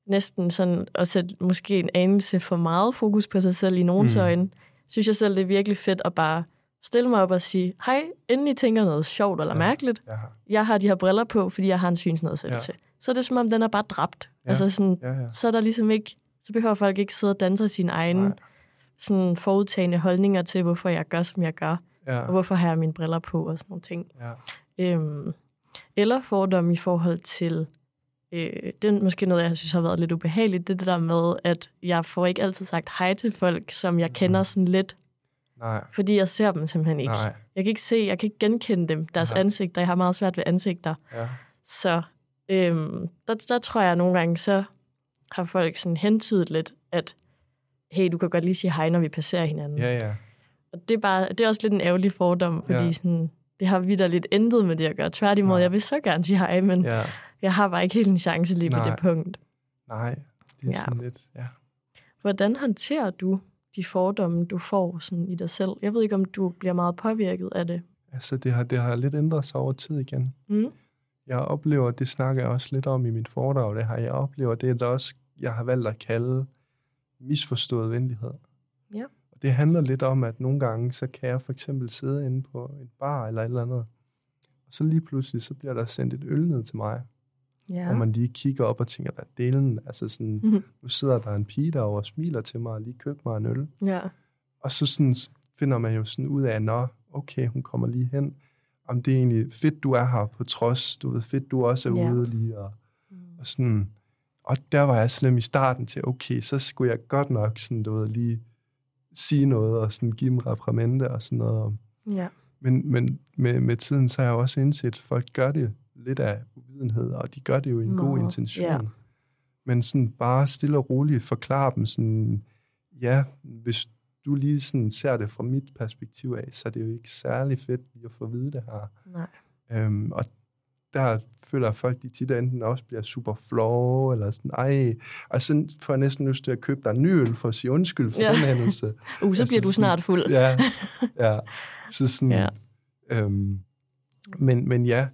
C: næsten sådan at sætte måske en anelse for meget fokus på sig selv i nogens mm. øjne, synes jeg selv, det er virkelig fedt at bare stille mig op og sige, hej, inden I tænker noget sjovt eller ja, mærkeligt, ja. jeg har de her briller på, fordi jeg har en synsnedsættelse. Ja. Så er det som om, den er bare dræbt. Ja. Altså sådan, ja, ja. så er der ligesom ikke, så behøver folk ikke sidde og danse sine egne sådan forudtagende holdninger til, hvorfor jeg gør, som jeg gør, ja. og hvorfor har jeg mine briller på og sådan nogle ting.
A: Ja.
C: Øhm, eller fordom i forhold til øh, det er måske noget, jeg synes har været lidt ubehageligt, det, er det der med, at jeg får ikke altid sagt hej til folk, som jeg kender mhm. sådan lidt.
A: Nej.
C: Fordi jeg ser dem simpelthen ikke.
A: Nej.
C: Jeg kan ikke se, jeg kan ikke genkende dem, deres Nej. ansigter. Jeg har meget svært ved ansigter.
A: Ja.
C: Så øhm, der, der tror jeg at nogle gange, så har folk sådan hentydet lidt, at hey, du kan godt lige sige hej, når vi passerer hinanden.
A: Ja, ja.
C: Og det er, bare, det er også lidt en ærgerlig fordom, fordi ja. sådan, det har videre lidt intet med det at gøre. Tværtimod, Nej. jeg vil så gerne sige hej, men ja. Jeg har bare ikke helt en chance lige Nej. på det punkt.
A: Nej, det er ja. sådan lidt, ja.
C: Hvordan håndterer du de fordomme, du får sådan i dig selv? Jeg ved ikke, om du bliver meget påvirket af det.
A: Altså, det har, det har lidt ændret sig over tid igen.
C: Mm.
A: Jeg oplever, det snakker jeg også lidt om i mit foredrag, det har jeg oplever, det er der også, jeg har valgt at kalde misforstået venlighed.
C: Ja.
A: Og det handler lidt om, at nogle gange, så kan jeg for eksempel sidde inde på en bar eller et eller andet, Og så lige pludselig, så bliver der sendt et øl ned til mig.
C: Ja.
A: Og man lige kigger op og tænker, hvad delen? Altså sådan,
C: Mhm.
A: nu sidder der en pige derovre og smiler til mig og lige købt mig en øl.
C: Ja.
A: Og så sådan finder man jo sådan ud af, nå, okay, hun kommer lige hen. Om det er egentlig fedt, du er her på trods. Du ved, fedt, du også er
C: Ja.
A: ude lige. Og, og, sådan. og der var jeg slem i starten til, okay, så skulle jeg godt nok sådan, du ved, lige sige noget og sådan give dem reprimande og sådan noget.
C: Ja.
A: Men, men med, med tiden, så har jeg også indset, at folk gør det lidt af uvidenhed, og de gør det jo i en god
C: Nå,
A: intention.
C: ja.
A: Men sådan bare stille og roligt forklare dem sådan, ja, hvis du lige sådan ser det fra mit perspektiv af, så er det jo ikke særlig fedt lige at få at vide det her.
C: Nej.
A: Øhm, og der føler jeg, at folk de tit enten også bliver super flove, eller sådan, ej, og så får jeg næsten lyst til at købe dig en ny øl for at sige undskyld for
C: Ja.
A: den hændelse.
C: Uh, så
A: Altså
C: bliver du
A: sådan-
C: snart fuld.
A: Ja, ja. Så sådan,
C: ja.
A: øhm, men, men ja,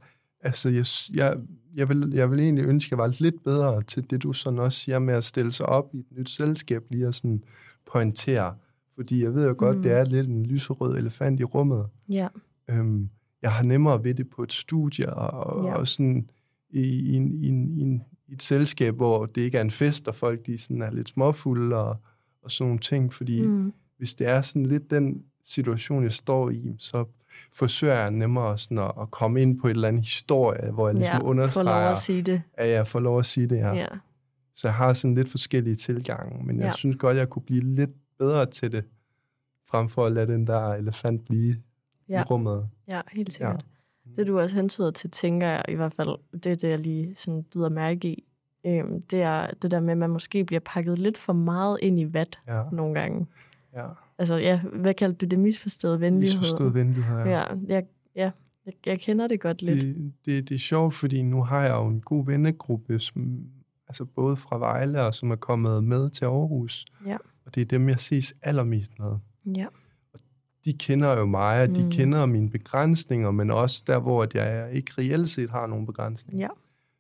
A: altså jeg, jeg, jeg, vil, jeg vil egentlig ønske, at jeg var lidt bedre til det, du sådan også siger med at stille sig op i et nyt selskab, lige at sådan pointere. Fordi jeg ved jo godt,
C: Mm.
A: det er lidt en lyserød elefant i rummet.
C: Ja.
A: Øhm, jeg har nemmere ved det på et studie, og,
C: Ja.
A: og sådan i, i, en, i, en, i, en, i et selskab, hvor det ikke er en fest, og folk de sådan er lidt småfulde og, og sådan nogle ting. Fordi. Mm. hvis det er sådan lidt den situation, jeg står i, så forsøger jeg nemmere sådan at, at komme ind på et eller andet historie, hvor jeg ligesom
C: ja. Få lov
A: understreger,
C: at sige det.
A: at jeg får lov at sige det her.
C: Ja.
A: Ja. Så jeg har sådan lidt forskellige tilgange, men jeg
C: Ja.
A: synes godt, jeg kunne blive lidt bedre til det, frem for at lade den der elefant blive
C: Ja.
A: i rummet.
C: Ja, helt sikkert.
A: Ja.
C: Det du også hentyder til, tænker jeg i hvert fald, det er det, jeg lige sådan bider mærke i, øhm, det er det der med, at man måske bliver pakket lidt for meget ind i vat
A: Ja,
C: nogle gange.
A: ja.
C: Altså, ja, hvad kaldte du det? Misforstået venlighed?
A: Misforstået venlighed.
C: Ja, jeg, ja jeg, jeg kender det godt lidt.
A: Det, det, det er sjovt, fordi nu har jeg jo en god vennegruppe, som, altså både fra Vejle og som er kommet med til Aarhus.
C: Ja.
A: Og det er dem, jeg ses allermest med.
C: Ja.
A: De kender jo mig, og de
C: Mm.
A: kender mine begrænsninger, men også der, hvor at jeg ikke reelt set har nogen begrænsninger.
C: Ja.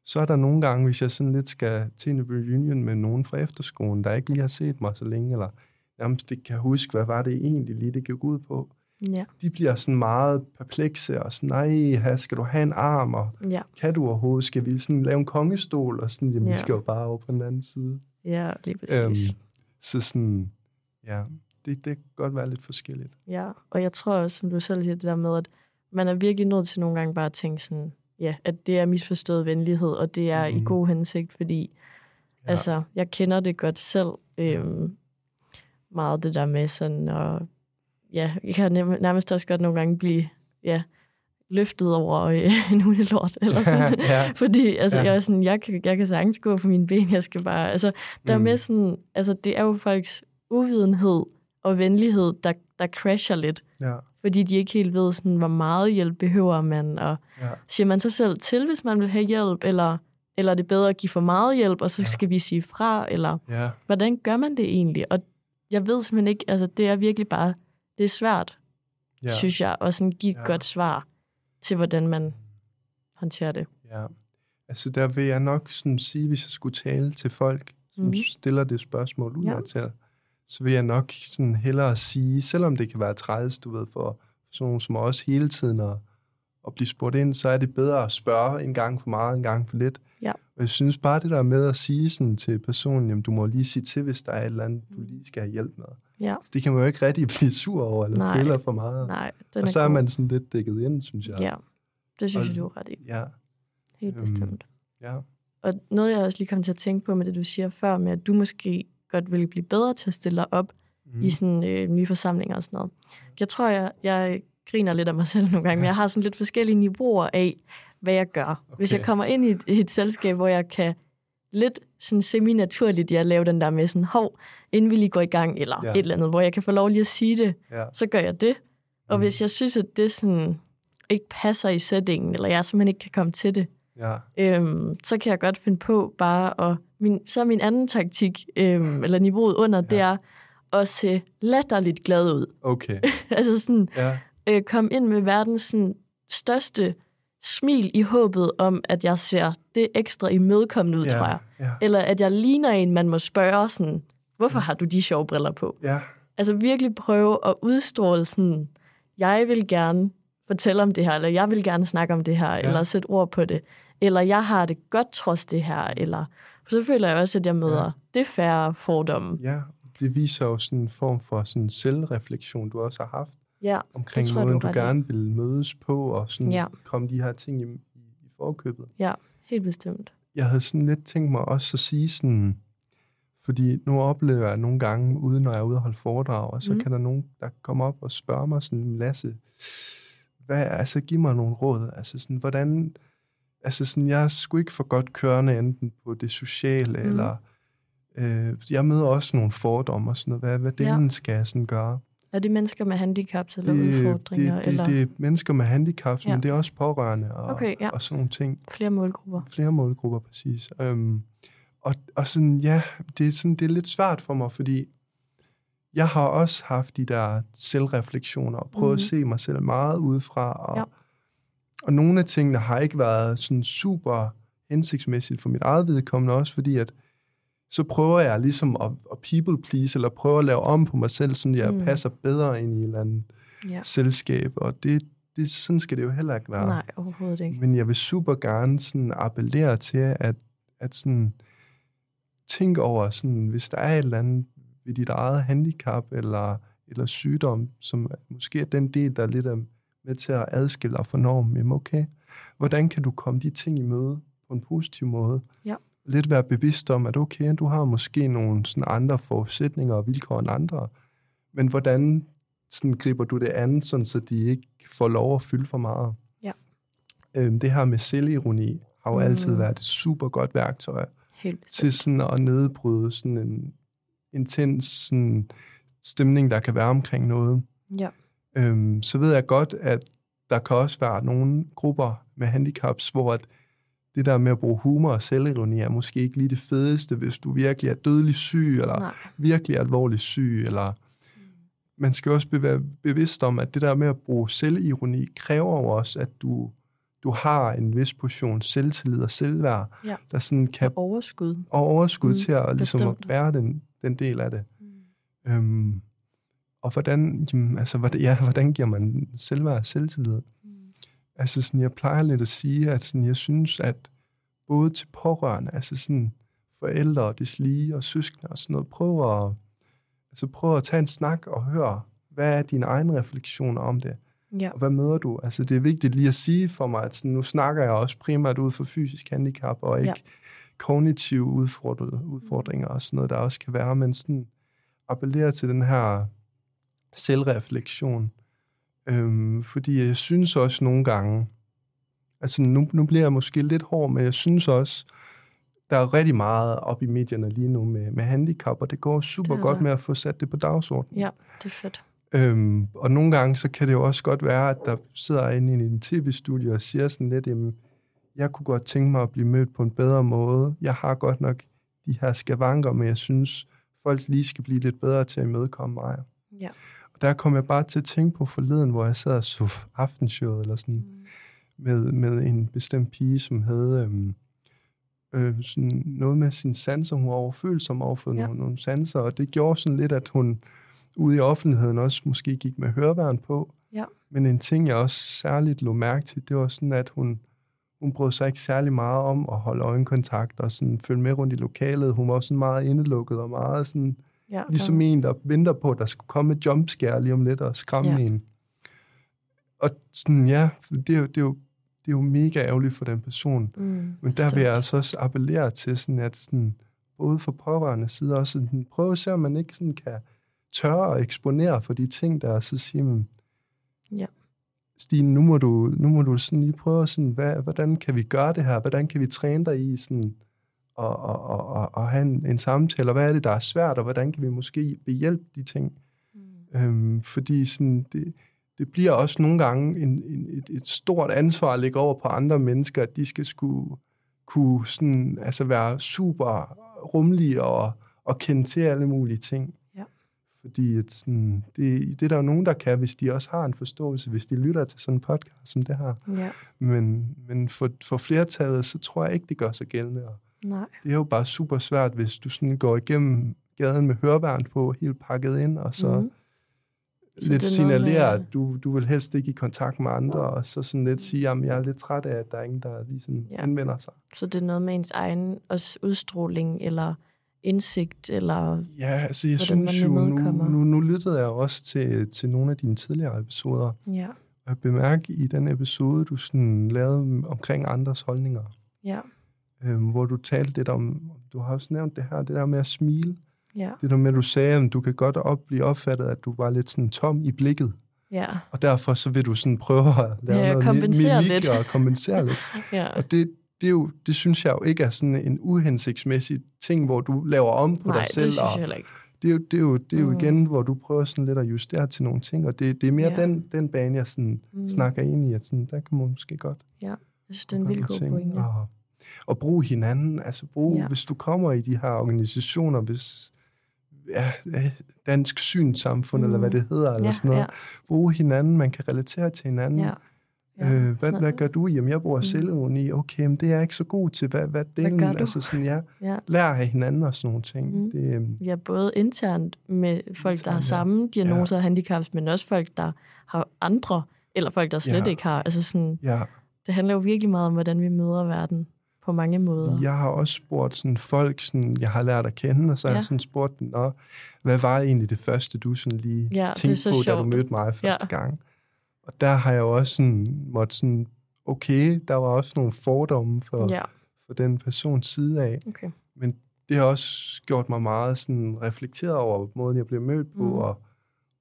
A: Så er der nogle gange, hvis jeg sådan lidt skal til en reunion med nogen fra efterskolen, der ikke lige har set mig så længe, eller nærmest ikke kan huske, hvad var det egentlig lige, det gik ud på.
C: Ja.
A: De bliver sådan meget perplekse og sådan, nej, her skal du have en arm, og
C: Ja.
A: kan du overhovedet? Skal vi sådan lave en kongestol? Og sådan, jamen,
C: Ja.
A: vi skal jo bare over på den anden side.
C: Ja, lige præcis.
A: Øhm, så sådan, ja, det, det kan godt være lidt forskelligt.
C: Ja, og jeg tror også, som du selv siger, det der med, at man er virkelig nødt til nogle gange bare at tænke sådan, ja, at det er misforstået venlighed, og det er mm. i
A: Mhm.
C: god hensigt, fordi
A: Ja.
C: altså, jeg kender det godt selv, øhm, meget det der med sådan, og ja, jeg kan nærmest også godt nogle gange blive, ja, løftet over øh, en hundelort, eller sådan.
A: Ja.
C: Fordi altså,
A: Ja.
C: jeg, er sådan, jeg, kan, jeg kan sagtens gå på mine ben, jeg skal bare, altså, der er
A: Mm.
C: med sådan, altså, det er jo folks uvidenhed og venlighed, der, der crasher lidt
A: Ja,
C: fordi de ikke helt ved, sådan, hvor meget hjælp behøver man, og
A: ja,
C: siger man sig selv til, hvis man vil have hjælp, eller, eller er det bedre at give for meget hjælp, og så
A: Ja.
C: skal vi sige fra, eller
A: ja,
C: hvordan gør man det egentlig? Og jeg ved simpelthen ikke, altså det er virkelig bare, det er svært,
A: ja,
C: synes jeg, at sådan give et
A: Ja.
C: godt svar til, hvordan man håndterer det.
A: ja. Altså, der vil jeg nok sådan sige, hvis jeg skulle tale til folk, som
C: Mhm.
A: stiller det spørgsmål ud
C: Ja.
A: til, så vil jeg nok sådan hellere sige, selvom det kan være træls, du ved, for sådan nogle som os hele tiden at, at blive spurgt ind, så er det bedre at spørge en gang for meget, en gang for lidt.
C: Ja.
A: Og jeg synes bare det der med at sige sådan til personen, jamen du må lige sige til, hvis der er et eller andet, du lige skal have hjælp med.
C: Ja,
A: Så det kan man jo ikke rigtig blive sur over, eller
C: Nej.
A: føle for meget.
C: nej, den
A: og så er
C: god.
A: man sådan lidt dækket ind, synes jeg.
C: Ja, det synes
A: Og-
C: jeg, du er ret i.
A: Ja,
C: Helt
A: Øhm,
C: bestemt.
A: ja.
C: Og noget, jeg også lige kom til at tænke på med det, du siger før, med at du måske godt ville blive bedre til at stille dig op
A: Mm.
C: i sådan øh, nye forsamlinger og sådan noget. Jeg tror, jeg, jeg griner lidt af mig selv nogle gange, men jeg har sådan lidt forskellige niveauer af, hvad jeg gør. Okay. Hvis jeg kommer ind i et, i et selskab, hvor jeg kan lidt sådan semi-naturligt, jeg lave den der med sådan, hov, inden vi lige går i gang, eller
A: Ja.
C: et eller andet, hvor jeg kan få lov lige at sige det,
A: ja.
C: så gør jeg det. Og
A: Mhm.
C: hvis jeg synes, at det sådan ikke passer i settingen, eller jeg simpelthen ikke kan komme til det,
A: ja.
C: øhm, så kan jeg godt finde på bare at... Min, så er min anden taktik, øhm, eller niveauet under, ja. det er at se latterligt glad ud.
A: Okay.
C: altså sådan,
A: Ja,
C: øh, komme ind med verdens sådan, største smil i håbet om, at jeg ser det ekstra imødekommende ud,
A: ja,
C: tror jeg.
A: Ja,
C: Eller at jeg ligner en, man må spørge sådan, hvorfor har du de sjove briller på?
A: ja,
C: Altså virkelig prøve at udstråle sådan, jeg vil gerne fortælle om det her, eller jeg vil gerne snakke om det her, ja. eller sætte ord på det, eller jeg har det godt trods det her, eller så føler jeg også, at jeg møder ja. det færre fordomme.
A: Ja, det viser jo sådan en form for sådan selvreflektion, du også har haft
C: ja,
A: omkring
C: tror,
A: måden,
C: du,
A: du gerne vil mødes på, og sådan
C: ja.
A: komme de her ting i, i, forkøbet.
C: Ja, helt bestemt.
A: Jeg havde sådan lidt tænkt mig også at sige sådan, fordi nu oplever jeg nogle gange, uden når jeg er ude og holde foredrag, og så mm. kan der nogen, der komme op og spørge mig sådan, Lasse, hvad, altså giv mig nogle råd, altså sådan, hvordan, altså sådan, jeg er sgu ikke for godt kørende enten på det sociale, mm. eller øh, jeg møder også nogle fordomme og sådan noget, hvad, hvad delen ja. skal jeg sådan gøre?
C: Er det mennesker med handicaps eller det, udfordringer?
A: Det, det,
C: eller?
A: det er mennesker med handicaps, ja. men det er også pårørende og,
C: okay, ja.
A: og sådan nogle ting.
C: Flere målgrupper.
A: Flere målgrupper, præcis. Øhm, og, og sådan, ja, det er, sådan, det er lidt svært for mig, fordi jeg har også haft de der selvreflektioner og prøvet mm-hmm. at se mig selv meget udefra. Og, ja. og nogle af tingene har ikke været sådan super hensigtsmæssigt for mit eget vedkommende også, fordi at så prøver jeg ligesom at, at people please, eller prøver at lave om på mig selv, så jeg mm. passer bedre ind i et eller andet ja. selskab. Og det, det, sådan skal det jo heller ikke være.
C: Nej, overhovedet ikke.
A: Men jeg vil super gerne sådan appellere til, at, at sådan, tænke over, sådan, hvis der er et eller andet ved dit eget handicap eller, eller sygdom, som måske er den del, der er lidt med til at adskille dig fra normen, jamen okay, hvordan kan du komme de ting i møde på en positiv måde?
C: Ja.
A: Lidt være bevidst om, at okay, du har måske nogle sådan andre forudsætninger og vilkår end andre, men hvordan sådan griber du det an, sådan, så de ikke får lov at fylde for meget?
C: Ja.
A: Øhm, det her med selvironi har jo mm. altid været et super godt værktøj
C: Helt
A: til sådan at nedbryde sådan en intens sådan stemning, der kan være omkring noget.
C: Ja.
A: Øhm, så ved jeg godt, at der kan også være nogle grupper med handicaps, hvor at det der med at bruge humor og selvironi er måske ikke lige det fedeste, hvis du virkelig er dødelig syg, eller
C: Nej.
A: virkelig alvorlig syg, eller man skal også være bevidst om, at det der med at bruge selvironi kræver jo også, at du, du har en vis portion selvtillid og selvværd,
C: ja.
A: der sådan kan...
C: Og overskud.
A: Og overskud mm, til at, ligesom, at være den, den del af det. Mm. Øhm, og hvordan, jamen, altså, hvordan, ja, hvordan giver man selvværd og selvtillid? Altså, sådan, jeg plejer lidt at sige, at sådan, jeg synes, at både til pårørende, altså sådan forældre og deslige og søskende og sådan noget, prøv at, altså prøv at tage en snak og høre, hvad er dine egne refleksioner om det?
C: Ja.
A: Og hvad møder du? Altså, det er vigtigt lige at sige for mig, at sådan, nu snakker jeg også primært ud for fysisk handicap, og ikke ja. kognitive udfordringer og sådan noget, der også kan være, men sådan appellere til den her selvreflektion. Øhm, fordi jeg synes også nogle gange, altså nu, nu bliver jeg måske lidt hård, men jeg synes også, der er rigtig meget op i medierne lige nu med, med handicap, og det går super det godt med at få sat det på dagsordenen.
C: Ja, det er fedt.
A: Øhm, og nogle gange, så kan det jo også godt være, at der sidder inde i en tv-studie og siger sådan lidt, jamen, jeg kunne godt tænke mig at blive mødt på en bedre måde. Jeg har godt nok de her skavanker, men jeg synes, folk lige skal blive lidt bedre til at imødekomme mig.
C: Ja.
A: Der kom jeg bare til at tænke på forleden, hvor jeg sad og så aftenshowet, eller sådan, mm. med, med en bestemt pige, som havde øhm, øh, sådan noget med sin sanser. Hun var overfølsom over for ja. nogle, nogle sanser, og det gjorde sådan lidt, at hun ude i offentligheden også måske gik med hørværn på.
C: Ja.
A: Men en ting, jeg også særligt lå mærke til, det var sådan, at hun, hun brød sig ikke særlig meget om at holde øjenkontakt og sådan følge med rundt i lokalet. Hun var også sådan meget indelukket og meget sådan,
C: ja, okay.
A: ligesom en, der venter på, at der skulle komme et jumpscare lige om lidt og skræmme ja. en. Og sådan, ja, det er, det er jo det er jo mega ærgerligt for den person.
C: Mm,
A: Men der vil jeg altså også appellere til, sådan at sådan, både for pårørende side også, sådan, prøve at se, om man ikke sådan kan tørre at eksponere for de ting, der er, så sige, men,
C: ja.
A: Stine, nu må du, nu må du sådan lige prøve, sådan, hvad, hvordan kan vi gøre det her? Hvordan kan vi træne dig i sådan, og, og, og, og, og have en, en samtale? Og hvad er det, der er svært, og hvordan kan vi måske behjælpe de ting? Mm. Øhm, fordi sådan, det, det bliver også nogle gange en, en, et, et stort ansvar at lægge over på andre mennesker, at de skal skulle kunne sådan, altså være super rummelige og, og kende til alle mulige ting. Fordi at sådan, det, det er der jo nogen, der kan, hvis de også har en forståelse, hvis de lytter til sådan en podcast som det her.
C: Ja.
A: Men, men for, for flertallet, så tror jeg ikke, det gør sig gældende. Og
C: Nej.
A: Det er jo bare super svært, hvis du sådan går igennem gaden med hørværn på, helt pakket ind, og så mm. lidt signalere, at du, du vil helst ikke i kontakt med andre, og så sådan lidt sige, at jeg er lidt træt af, at der er ingen, der ligesom ja. anvender sig.
C: Så det er noget med ens egen også udstråling, eller indsigt, eller
A: Ja, altså jeg synes jo, nu, nu, nu lyttede jeg også til, til nogle af dine tidligere episoder,
C: ja.
A: og jeg bemærkte i den episode, du sådan lavede omkring andres holdninger,
C: ja.
A: Øhm, hvor du talte lidt om, du har også nævnt det her, det der med at smile,
C: Ja.
A: Det der med, at du sagde, at du kan godt op, blive opfattet, at du var lidt sådan tom i blikket.
C: Ja.
A: Og derfor så vil du sådan prøve at lave
C: ja,
A: noget
C: kompensere
A: mimik
C: lidt.
A: og kompensere lidt.
C: ja.
A: Og det, det, er jo, det synes jeg jo ikke er sådan en uhensigtsmæssig ting, hvor du laver om på
C: Nej,
A: dig selv.
C: det synes jeg ikke.
A: Det er jo, det er jo, det er jo
C: Mm.
A: igen, hvor du prøver sådan lidt at justere til nogle ting, og det, det er mere
C: Ja.
A: den, den bane, jeg sådan
C: Mm.
A: snakker ind i, at sådan, der kan man måske godt
C: Jeg synes, det er en vildt god pointe.
A: Og, og bruge hinanden, altså bruge,
C: Ja.
A: ja. hvis du kommer i de her organisationer, hvis ja, dansk synssamfund, mm. eller hvad det hedder, eller
C: Ja,
A: sådan noget,
C: ja.
A: bruge hinanden, man kan relatere til hinanden.
C: Ja. Ja,
A: Øh, hvad, hvad gør du? Jamen, jeg bruger
C: Mm.
A: mm. selvironi. Okay, men det er jeg ikke så god til. Hvad, hvad, delen,
C: du?
A: Altså sådan, ja,
C: Ja.
A: lær af hinanden og sådan nogle ting.
C: Mm.
A: Mm. Det, øhm,
C: Ja, både internt med folk, der har
A: Internt, ja.
C: samme diagnoser og handicaps, men også folk, der har andre, eller folk, der slet
A: Ja.
C: ikke har. Altså sådan,
A: ja.
C: det handler jo virkelig meget om, hvordan vi møder verden på mange måder.
A: Jeg har også spurgt sådan folk, sådan, jeg har lært at kende, og så har
C: Ja.
A: jeg sådan spurgt dem, Nå, hvad var egentlig det første, du sådan lige
C: Ja,
A: tænkte på, da du
C: sjovt.
A: mødte mig første
C: Ja.
A: gang? Og der har jeg også sådan, måtte sådan, okay, der var også nogle fordomme for,
C: Ja,
A: for den persons side af.
C: okay.
A: Men det har også gjort mig meget sådan reflekteret over måden, jeg blev mødt på.
C: Mm.
A: Og,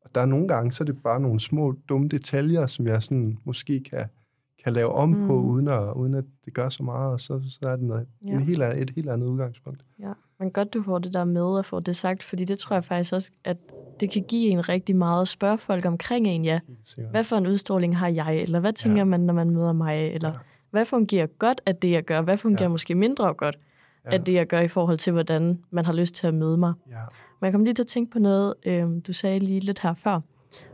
A: og der er nogle gange, så er det bare nogle små dumme detaljer, som jeg sådan måske kan, kan lave om mm. på, uden at, uden at det gør så meget. Og så, så er det noget,
C: Ja.
A: en helt, et helt andet udgangspunkt.
C: Ja, men godt du får det der med og får det sagt, fordi det tror jeg faktisk også, at det kan give en rigtig meget at spørge folk omkring en, ja.
A: Sikkert.
C: Hvad for en udstråling har jeg? Eller hvad tænker
A: Ja.
C: man, når man møder mig? Eller
A: Ja.
C: hvad fungerer godt af det, jeg gør? Hvad fungerer
A: Ja.
C: måske mindre godt
A: ja.
C: af det, jeg gør i forhold til, hvordan man har lyst til at møde mig?
A: Ja.
C: Men jeg kom lige til at tænke på noget, øh, du sagde lige lidt her før,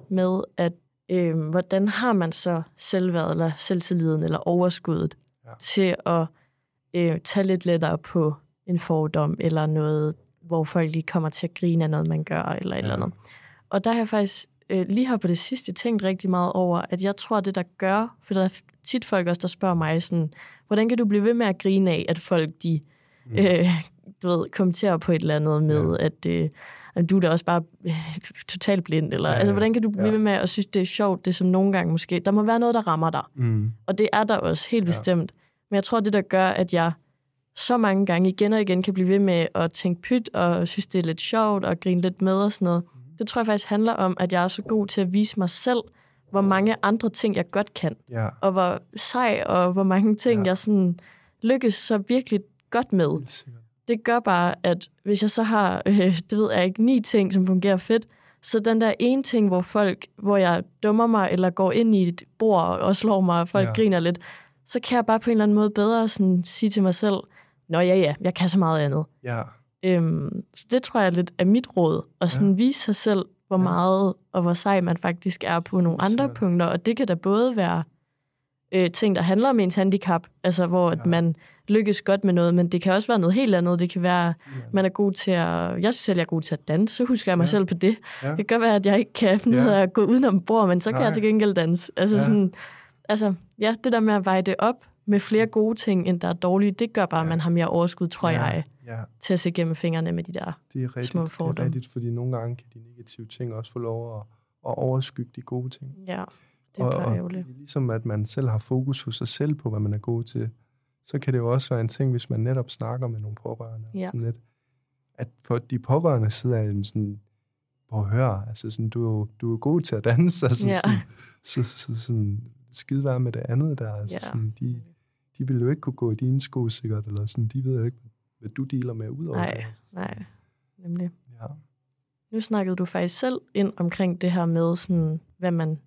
C: med at øh, hvordan har man så selvværd eller selvtilliden eller overskuddet
A: Ja.
C: til at øh, tage lidt lettere på en fordom eller noget, hvor folk lige kommer til at grine af noget, man gør eller et
A: Ja.
C: eller andet. Og der har jeg faktisk øh, lige her på det sidste tænkt rigtig meget over, at jeg tror, at det der gør, for der er tit folk også, der spørger mig sådan, hvordan kan du blive ved med at grine af, at folk de
A: Mm.
C: øh, du ved, kommenterer på et eller andet med,
A: Ja.
C: at, øh, at du er da også bare øh, totalt blind, eller
A: Ja,
C: altså, hvordan kan du blive
A: Ja.
C: ved med at synes, det er sjovt, det som nogle gange måske, der må være noget, der rammer dig,
A: Mm.
C: og det er der også, helt
A: Ja.
C: bestemt. Men jeg tror, det der gør, at jeg så mange gange igen og igen kan blive ved med at tænke pyt, og synes, det er lidt sjovt, og grine lidt med og sådan noget. Det tror jeg faktisk handler om, at jeg er så god til at vise mig selv, hvor mange andre ting, jeg godt kan,
A: Ja.
C: og hvor sej, og hvor mange ting,
A: Ja.
C: jeg sådan lykkes så virkelig godt med. Det gør bare, at hvis jeg så har, øh, det ved jeg ikke, ni ting, som fungerer fedt, så den der ene ting, hvor folk, hvor jeg dummer mig, eller går ind i et bord og slår mig, og folk ja. Griner lidt, så kan jeg bare på en eller anden måde bedre sådan sige til mig selv, Nå ja, ja, jeg kan så meget andet.
A: Ja.
C: Øhm, så det tror jeg lidt er mit råd, at sådan
A: Ja.
C: vise sig selv, hvor
A: Ja.
C: meget og hvor sej man faktisk er på nogle andre
A: sikkert.
C: punkter. Og det kan da både være øh, ting, der handler om ens handicap, altså hvor ja.
A: Ja.
C: man lykkes godt med noget, men det kan også være noget helt andet. Det kan være,
A: Ja.
C: man er god til at... Jeg synes selv, jeg er god til at danse, så husker jeg mig
A: Ja.
C: selv på det.
A: Ja.
C: Det kan godt være, at jeg ikke kan finde ud
A: Ja.
C: af at gå udenom bord, men så kan
A: Nej.
C: jeg til gengæld danse. Altså,
A: Ja.
C: sådan, altså, ja, det der med at veje det op med flere gode ting, end der er dårlige, det gør bare, at
A: Ja.
C: man har mere overskud, tror
A: ja.
C: jeg,
A: Ja.
C: til at se gennem fingrene med de der.
A: Det er rigtigt,
C: Små
A: det er
C: fordomme.
A: rigtigt, fordi nogle gange kan de negative ting også få lov at, at overskygge de gode ting.
C: Ja, det er
A: og,
C: bare
A: og
C: ærgerligt.
A: ligesom at man selv har fokus hos sig selv på, hvad man er god til, så kan det jo også være en ting, hvis man netop snakker med nogle pårørende.
C: Ja.
A: Sådan lidt, at for de pårørende sidder jamen sådan, prøv at høre, altså sådan, du, er jo- du er god til at danse, altså
C: Ja.
A: sådan, så, så, sådan, skide være med det andet der. Altså
C: Ja.
A: sådan, de, de vil jo ikke kunne gå i dine sko sikkert, eller sådan, de ved jo ikke, hvad du dealer med ud over
C: Nej,
A: det. Altså,
C: Nej, nemlig.
A: Ja.
C: Nu snakkede du faktisk selv ind omkring det her med, sådan, hvad man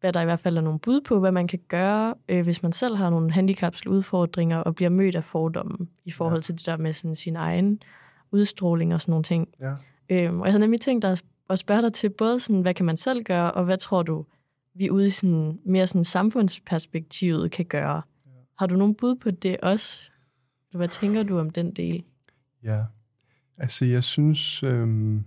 C: hvad der i hvert fald er nogle bud på, hvad man kan gøre, øh, hvis man selv har nogle handicapslige udfordringer og bliver mødt af fordomme i forhold
A: Ja.
C: til det der med sådan, sin egen udstråling og sådan nogle ting.
A: Ja.
C: Øhm, og jeg havde nemlig tænkt dig at spørge dig til både, sådan, hvad kan man selv gøre, og hvad tror du, vi ude i sådan, mere sådan samfundsperspektivet kan gøre?
A: Ja.
C: Har du nogle bud på det også? Hvad tænker du om den del?
A: Ja, altså jeg synes, øhm,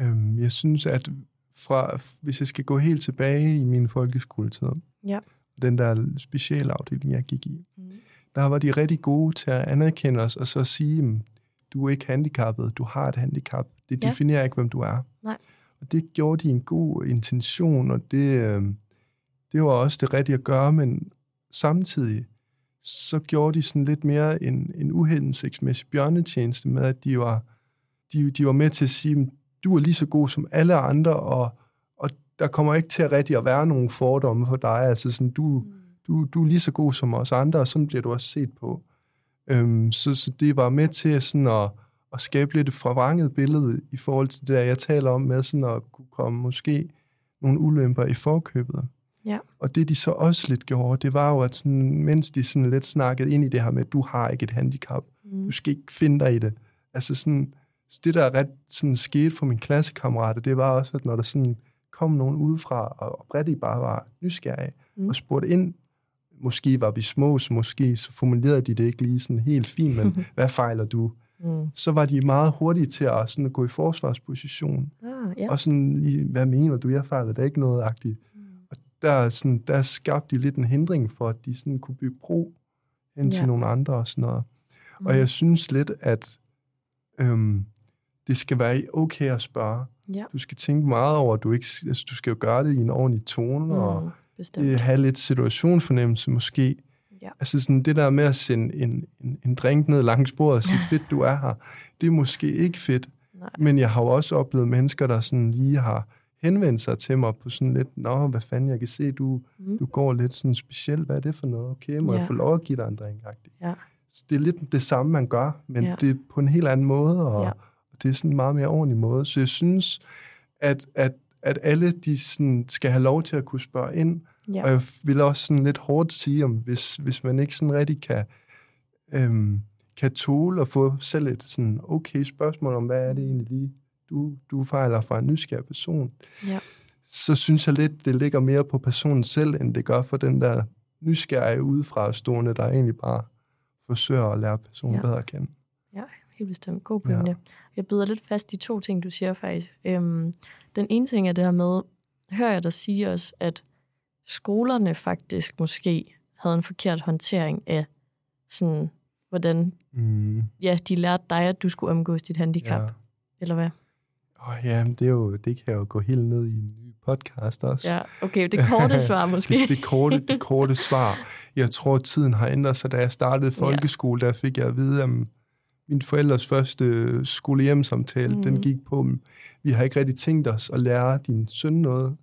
A: øhm, jeg synes, at fra, hvis jeg skal gå helt tilbage i min folkeskoletid,
C: Ja.
A: den der specialafdeling, jeg gik i,
C: Mm.
A: der var de rigtig gode til at anerkende os, og så sige, "Mm, du er ikke handicappet, du har et handicap. Det
C: Ja.
A: definerer ikke, hvem du er.
C: Nej.
A: Og det gjorde de en god intention, og det, øh, det var også det rigtige at gøre, men samtidig så gjorde de sådan lidt mere en, en uhensigtsmæssig bjørnetjeneste med, at de var, de, de var med til at sige, "Men du er lige så god som alle andre, og, og der kommer ikke til at rigtig at være nogen fordomme for dig. Altså sådan, du, du, du er lige så god som os andre, og sådan bliver du også set på. Øhm, så, så det var med til sådan at, at skabe lidt et forvrænget billede i forhold til det, der jeg taler om med sådan at kunne komme måske nogle ulemper i forkøbet.
C: Ja.
A: Og det de så også lidt gjorde, det var jo, at sådan, mens de sådan lidt snakkede ind i det her med, at du har ikke et handicap,
C: Mm.
A: du skal ikke finde dig i det. Altså sådan, så det der ret sådan skete for min klassekammerater, det var også, at når der sådan kom nogen udefra, og oprigtigt bare var nysgerrige,
C: Mm.
A: og spurgte ind, måske var vi små, så måske så formulerede de det ikke lige sådan helt fint, men hvad fejler du?
C: Mm.
A: Så var de meget hurtige til at, sådan at gå i forsvarsposition,
C: Ah, ja.
A: og sådan lige, hvad mener du, jeg fejler, det er ikke noget agtigt.
C: Mm.
A: Og der, sådan, der skabte de lidt en hindring for, at de sådan kunne bygge bro hen til
C: Ja.
A: nogle andre og sådan noget.
C: Mm.
A: Og jeg synes lidt, at øhm, det skal være okay at spørge.
C: Ja.
A: Du skal tænke meget over, at du ikke, altså, du skal jo gøre det i en ordentlig tone, mm. og.
C: Bestemt.
A: øh, have lidt situationsfornemmelse måske.
C: Ja.
A: Altså sådan det der med at sende en, en, en drink ned langs bordet og sige, fedt, du er her, det er måske ikke fedt.
C: Nej.
A: Men jeg har jo også oplevet mennesker, der sådan lige har henvendt sig til mig på sådan lidt, nå, hvad fanden, jeg kan se, du,
C: Mm.
A: du går lidt sådan specielt, hvad er det for noget? Okay, må
C: Ja.
A: jeg få lov at give dig en drink?
C: Ja.
A: Så det er lidt det samme, man gør, men
C: Ja.
A: det er på en helt anden måde, og,
C: Ja.
A: Det er sådan en meget mere ordentlig måde. Så jeg synes, at, at, at alle de sådan skal have lov til at kunne spørge ind,
C: Ja.
A: og jeg vil også sådan lidt hårdt sige, om hvis, hvis man ikke sådan rigtig kan, øhm, kan tåle at få selv et sådan okay spørgsmål om, hvad er det egentlig lige, du, du fejler fra en nysgerrig person,
C: Ja.
A: så synes jeg lidt, det ligger mere på personen selv, end det gør for den der nysgerrige udefra stående, der egentlig bare forsøger at lære personen
C: ja.
A: bedre at kende.
C: Helt bestemt. God pointe. Ja. Jeg byder lidt fast i to ting, du siger faktisk. Øhm, den ene ting er det her med, hører jeg dig sige også, at skolerne faktisk måske havde en forkert håndtering af sådan, hvordan
A: Mm,
C: ja, de lærte dig, at du skulle omgås dit handicap, ja. eller hvad?
A: Oh, ja, det, er jo, det kan jo gå helt ned i en ny podcast også.
C: Ja, okay, det korte svar måske.
A: det, det, korte, det korte svar. Jeg tror, tiden har ændret sig. Da jeg startede folkeskole, der fik jeg at vide, at min forældres første skolehjemsamtale,
C: Mhm.
A: mm. den gik på, vi har ikke rigtig tænkt os at lære din søn noget,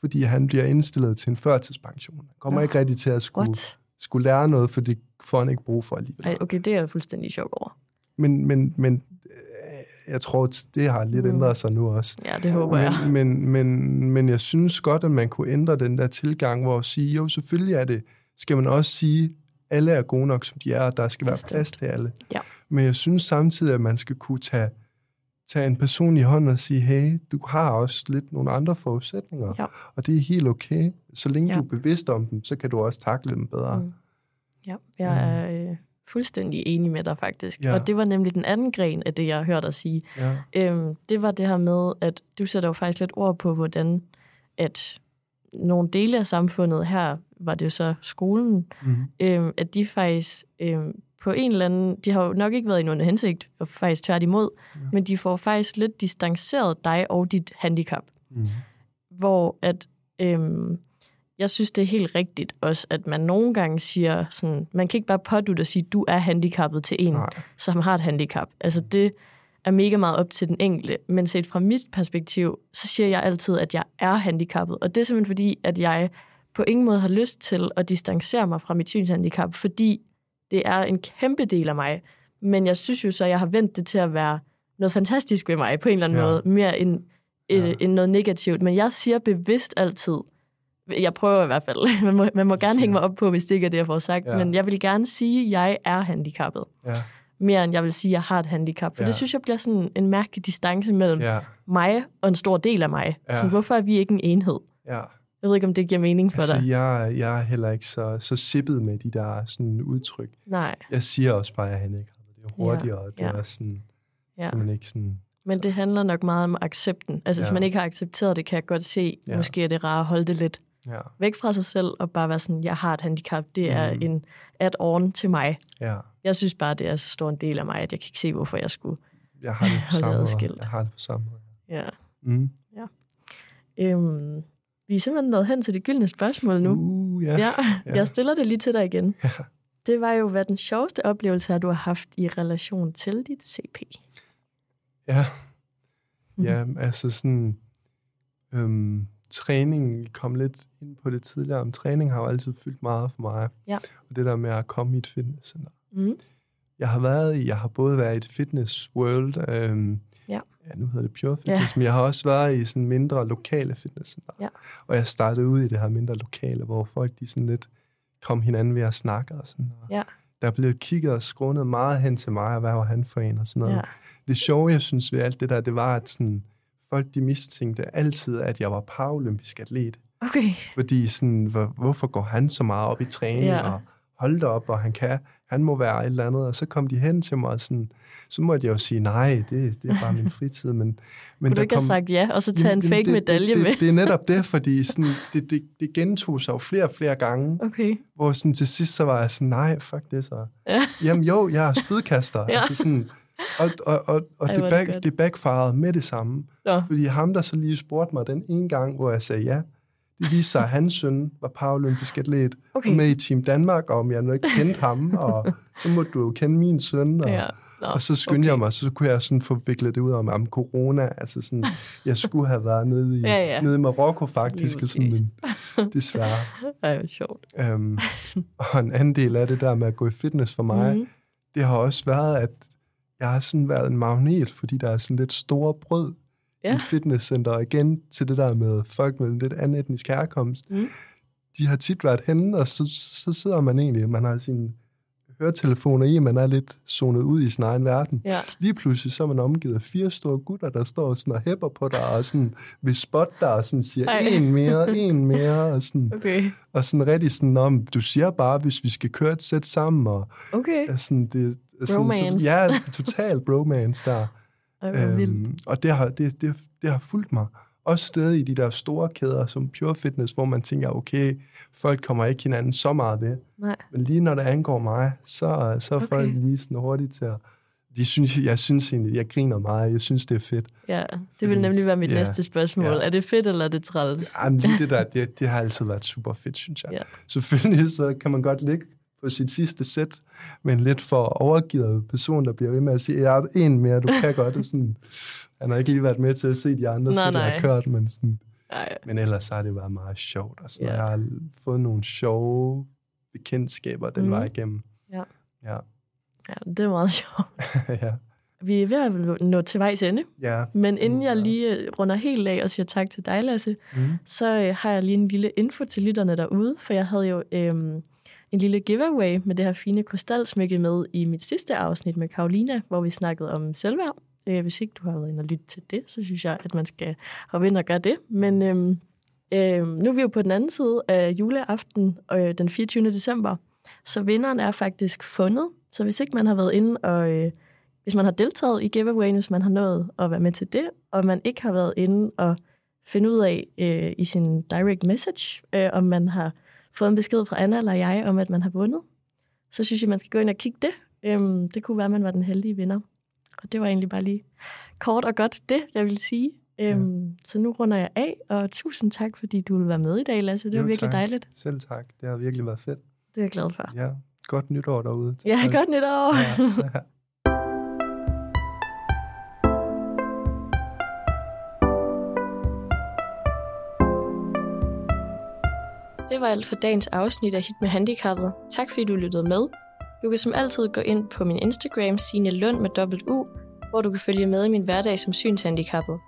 A: fordi han bliver indstillet til en førtidspension. Han kommer
C: Nå.
A: ikke rigtig til at skulle,
C: What?
A: skulle lære noget, for det får han ikke brug for alligevel.
C: Ej, okay, det er jeg fuldstændig chok over.
A: Men, men, men øh, jeg tror, det har lidt
C: Mm.
A: ændret sig nu også.
C: Ja, det håber jeg.
A: Men, men, men, men jeg synes godt, at man kunne ændre den der tilgang, hvor at sige, jo, selvfølgelig er det, skal man også sige, alle er gode nok, som de er, og der skal være
C: Bestemt.
A: plads til alle.
C: Ja.
A: Men jeg synes samtidig, at man skal kunne tage, tage en person i hånden og sige, hey, du har også lidt nogle andre forudsætninger,
C: Ja.
A: og det er helt okay. Så længe
C: Ja.
A: du er bevidst om dem, så kan du også takle dem bedre.
C: Mm. Ja, jeg er øh, fuldstændig enig med dig faktisk.
A: Ja.
C: Og det var nemlig den anden gren af det, jeg hørte dig sige.
A: Ja.
C: Øhm, det var det her med, at du sætter jo faktisk lidt ord på, hvordan at nogle dele af samfundet, her var det jo så skolen,
A: Mm.
C: øhm, at de faktisk øhm, på en eller anden, de har jo nok ikke været i nogen hensigt, og faktisk tværtimod, ja. men de får faktisk lidt distanceret dig og dit handicap
A: Mm.
C: hvor at øhm, jeg synes, det er helt rigtigt også, at man nogle gange siger sådan, man kan ikke bare pådutte og sige, du er handicappet til en,
A: Nej.
C: som har et handicap. Altså det er mega meget op til den enkelte, men set fra mit perspektiv, så siger jeg altid, at jeg er handicappet, og det er simpelthen fordi, at jeg på ingen måde har lyst til at distancere mig fra mit synshandicap, fordi det er en kæmpe del af mig, men jeg synes jo så, at jeg har vendt det til at være noget fantastisk ved mig, på en eller anden
A: Ja.
C: måde, mere end
A: Ja.
C: ja. end noget negativt. Men jeg siger bevidst altid, jeg prøver i hvert fald, man må, man må gerne hænge mig op på, hvis det ikke er det, jeg får sagt,
A: ja.
C: men jeg vil gerne sige, at jeg er handicappet,
A: Ja.
C: Mere end jeg vil sige, at jeg har et handicap. For
A: Ja.
C: ja. det synes jeg bliver sådan en mærkelig distance mellem ja.
A: Ja.
C: mig og en stor del af mig.
A: Ja.
C: Ja. Sådan, hvorfor er vi ikke en enhed?
A: ja.
C: Jeg ved ikke, om det giver mening for
A: Altså,
C: dig.
A: jeg, jeg er heller ikke så, så sippet med de der sådan udtryk.
C: Nej,
A: Jeg siger også bare, at jeg er handicappet. Det er hurtigere, og det
C: ja.
A: er sådan,
C: Ja.
A: skal man ikke sådan...
C: Men
A: Så-
C: det handler nok meget om accepten. Altså, ja. hvis
A: Ja.
C: man ikke har accepteret det, kan jeg godt se, ja.
A: Ja.
C: måske er det rart at holde det lidt
A: Ja,
C: væk fra sig selv, og bare være sådan, jeg har et handicap, det er
A: Mhm.
C: en add-on til mig.
A: ja.
C: Jeg synes bare, det er så stor en del af mig, at jeg kan ikke se, hvorfor jeg skulle.
A: Jeg har det på samme måde. Jeg har det på samme måde.
C: Ja.
A: Mm.
C: Øhm, vi er simpelthen nået hen til det gyldne spørgsmål nu.
A: Uh, ja.
C: Ja,
A: ja.
C: jeg stiller det lige til dig igen.
A: Ja.
C: Det var jo, hvad den sjoveste oplevelse er, du har haft i relation til dit CP.
A: Ja,
C: Mhm.
A: ja altså sådan... Øhm, træning kom lidt ind på det tidligere, men træning har jo altid fyldt meget for mig.
C: Ja.
A: Og det der med at komme i et fitnesscenter.
C: Mm.
A: Jeg har været i, jeg har både været i et fitness world, øhm,
C: Ja.
A: ja, nu hedder det Pure Fitness, men jeg har også været i sådan mindre lokale fitnesscenter.
C: Ja.
A: Og jeg startede ud i det her mindre lokale, hvor folk de sådan lidt kom hinanden ved at snakke og sådan. Og
C: Ja.
A: Der blev kigget og skrånet meget hen til mig, og hvad var han for en og sådan noget.
C: Ja.
A: Det sjove, jeg synes ved alt det der, det var, at sådan, folk de mistænkte altid, at jeg var paralympisk atlet.
C: Okay.
A: Fordi sådan, hvor, hvorfor går han så meget op i træning,
C: ja.
A: og hold da op, og han kan, han må være et eller andet. Og så kom de hen til mig, og sådan, så måtte jeg jo sige, nej, det, det er bare min fritid. Men, men
C: Kunne du ikke have sagt ja, og så tage en fake
A: det,
C: medalje
A: det,
C: med?
A: det, det, er netop det, fordi sådan, det, det, det gentog sig jo flere og flere gange,
C: Okay.
A: hvor sådan, til sidst så var jeg sådan, nej, fuck det så.
C: Ja.
A: Jamen jo, jeg er spydkaster.
C: Ja.
A: altså sådan, og og, og, og
C: Ej,
A: det,
C: det
A: back,
C: godt.
A: det backfarede med det samme.
C: Nå.
A: Fordi ham, der så lige spurgte mig den ene gang, hvor jeg sagde ja, det viste sig, at hans søn var paralympisk atlet,
C: Okay.
A: med i Team Danmark, og om jeg nu ikke kendte ham, og så måtte du jo kende min søn, og,
C: Ja. Nå,
A: og så skyndte
C: okay.
A: jeg mig, så kunne jeg sådan få viklet det ud om, om corona, altså sådan, jeg skulle have været nede i,
C: Ja, ja.
A: nede i Marokko faktisk, og sådan, men desværre.
C: Ej, hvor sjovt.
A: Øhm, og en anden del af det der med at gå i fitness for mig,
C: Mhm.
A: det har også været, at jeg har sådan været en magnet, fordi der er sådan lidt store brød
C: Ja.
A: i fitnesscenter. Og igen til det der med folk med lidt anden etnisk herkomst.
C: Mm.
A: De har tit været henne, og så, så sidder man egentlig, man har sine høretelefoner i, man er lidt zonet ud i sin egen verden.
C: Ja.
A: Lige pludselig så er man omgivet af fire store gutter, der står sådan og hæpper på dig, og sådan vil spotte dig, og sådan siger,
C: Ej.
A: en mere, en mere, og sådan,
C: Okay.
A: og sådan rigtig sådan, om du siger bare, hvis vi skal køre et sæt sammen, og
C: Okay.
A: er sådan, det, sådan,
C: Bromance.
A: Ja, total bromance der. Øhm, og det har, det, det, det har fulgt mig. Også stadig i de der store kæder som Pure Fitness, hvor man tænker, okay, folk kommer ikke hinanden så meget ved.
C: Nej.
A: Men lige når det angår mig, så, så er
C: Okay.
A: folk lige sådan hurtigt til at... De synes, jeg synes egentlig, jeg griner meget. Jeg synes, det er fedt.
C: Ja, det vil nemlig være mit
A: ja,
C: næste spørgsmål.
A: ja.
C: Er det fedt, eller er det træls?
A: Jamen, lige det der, det, det har altid været super fedt, synes jeg.
C: Ja.
A: Selvfølgelig så kan man godt ligge på sit sidste sæt med en lidt for overgivet person, der bliver ved med at sige, jeg er en mere, du kan godt. Og sådan, han har ikke lige været med til at se de andre,
C: Nej,
A: så det har kørt, men, sådan,
C: Nej.
A: men ellers så har det været meget sjovt. Og sådan,
C: Ja.
A: Jeg har fået nogle sjove bekendtskaber den
C: Mhm.
A: vej igennem.
C: Ja.
A: Ja.
C: Ja, det er meget sjovt.
A: ja.
C: Vi er ved at nå til vejs ende,
A: ja.
C: men inden jeg lige øh, runder helt af og siger tak til dig, Lasse,
A: Mm.
C: så øh, har jeg lige en lille info til lytterne derude, for jeg havde jo øhm, en lille giveaway med det her fine krystalsmykke med i mit sidste afsnit med Karolina, hvor vi snakkede om selvværd. Øh, hvis ikke du har været inde og lytte til det, så synes jeg, at man skal hoppe ind og gøre det. Men øhm, øhm, nu er vi jo på den anden side af juleaften, øh, den 24. december, så vinderen er faktisk fundet. Så hvis ikke man har været inde og... Øh, hvis man har deltaget i giveawayen, hvis man har nået at være med til det, og man ikke har været inde og finde ud af øh, i sin direct message, øh, om man har fået en besked fra Anna eller jeg om, at man har vundet, så synes jeg, man skal gå ind og kigge det. Øhm, det kunne være, at man var den heldige vinder. Og det var egentlig bare lige kort og godt det, jeg vil sige. Øhm, ja. Så nu runder jeg af, og tusind tak, fordi du vil være med i dag, Lasse. Det var
A: Jo,
C: virkelig
A: tak.
C: dejligt.
A: Selv tak. Det har virkelig været fedt.
C: Det er jeg glad for.
A: Ja. Godt nytår derude.
C: Ja, godt nytår.
A: Ja. ja.
D: Det var alt for dagens afsnit af Hit med Handicappet. Tak fordi du lyttede med. Du kan som altid gå ind på min Instagram, Signe Lund med dobbelt U, hvor du kan følge med i min hverdag som synshandicappet.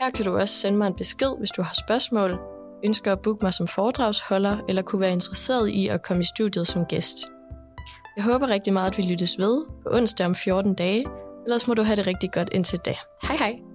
D: Her kan du også sende mig en besked, hvis du har spørgsmål, ønsker at booke mig som foredragsholder, eller kunne være interesseret i at komme i studiet som gæst. Jeg håber rigtig meget, at vi lyttes ved på onsdag om 14 dage, ellers må du have det rigtig godt indtil da. Hej hej!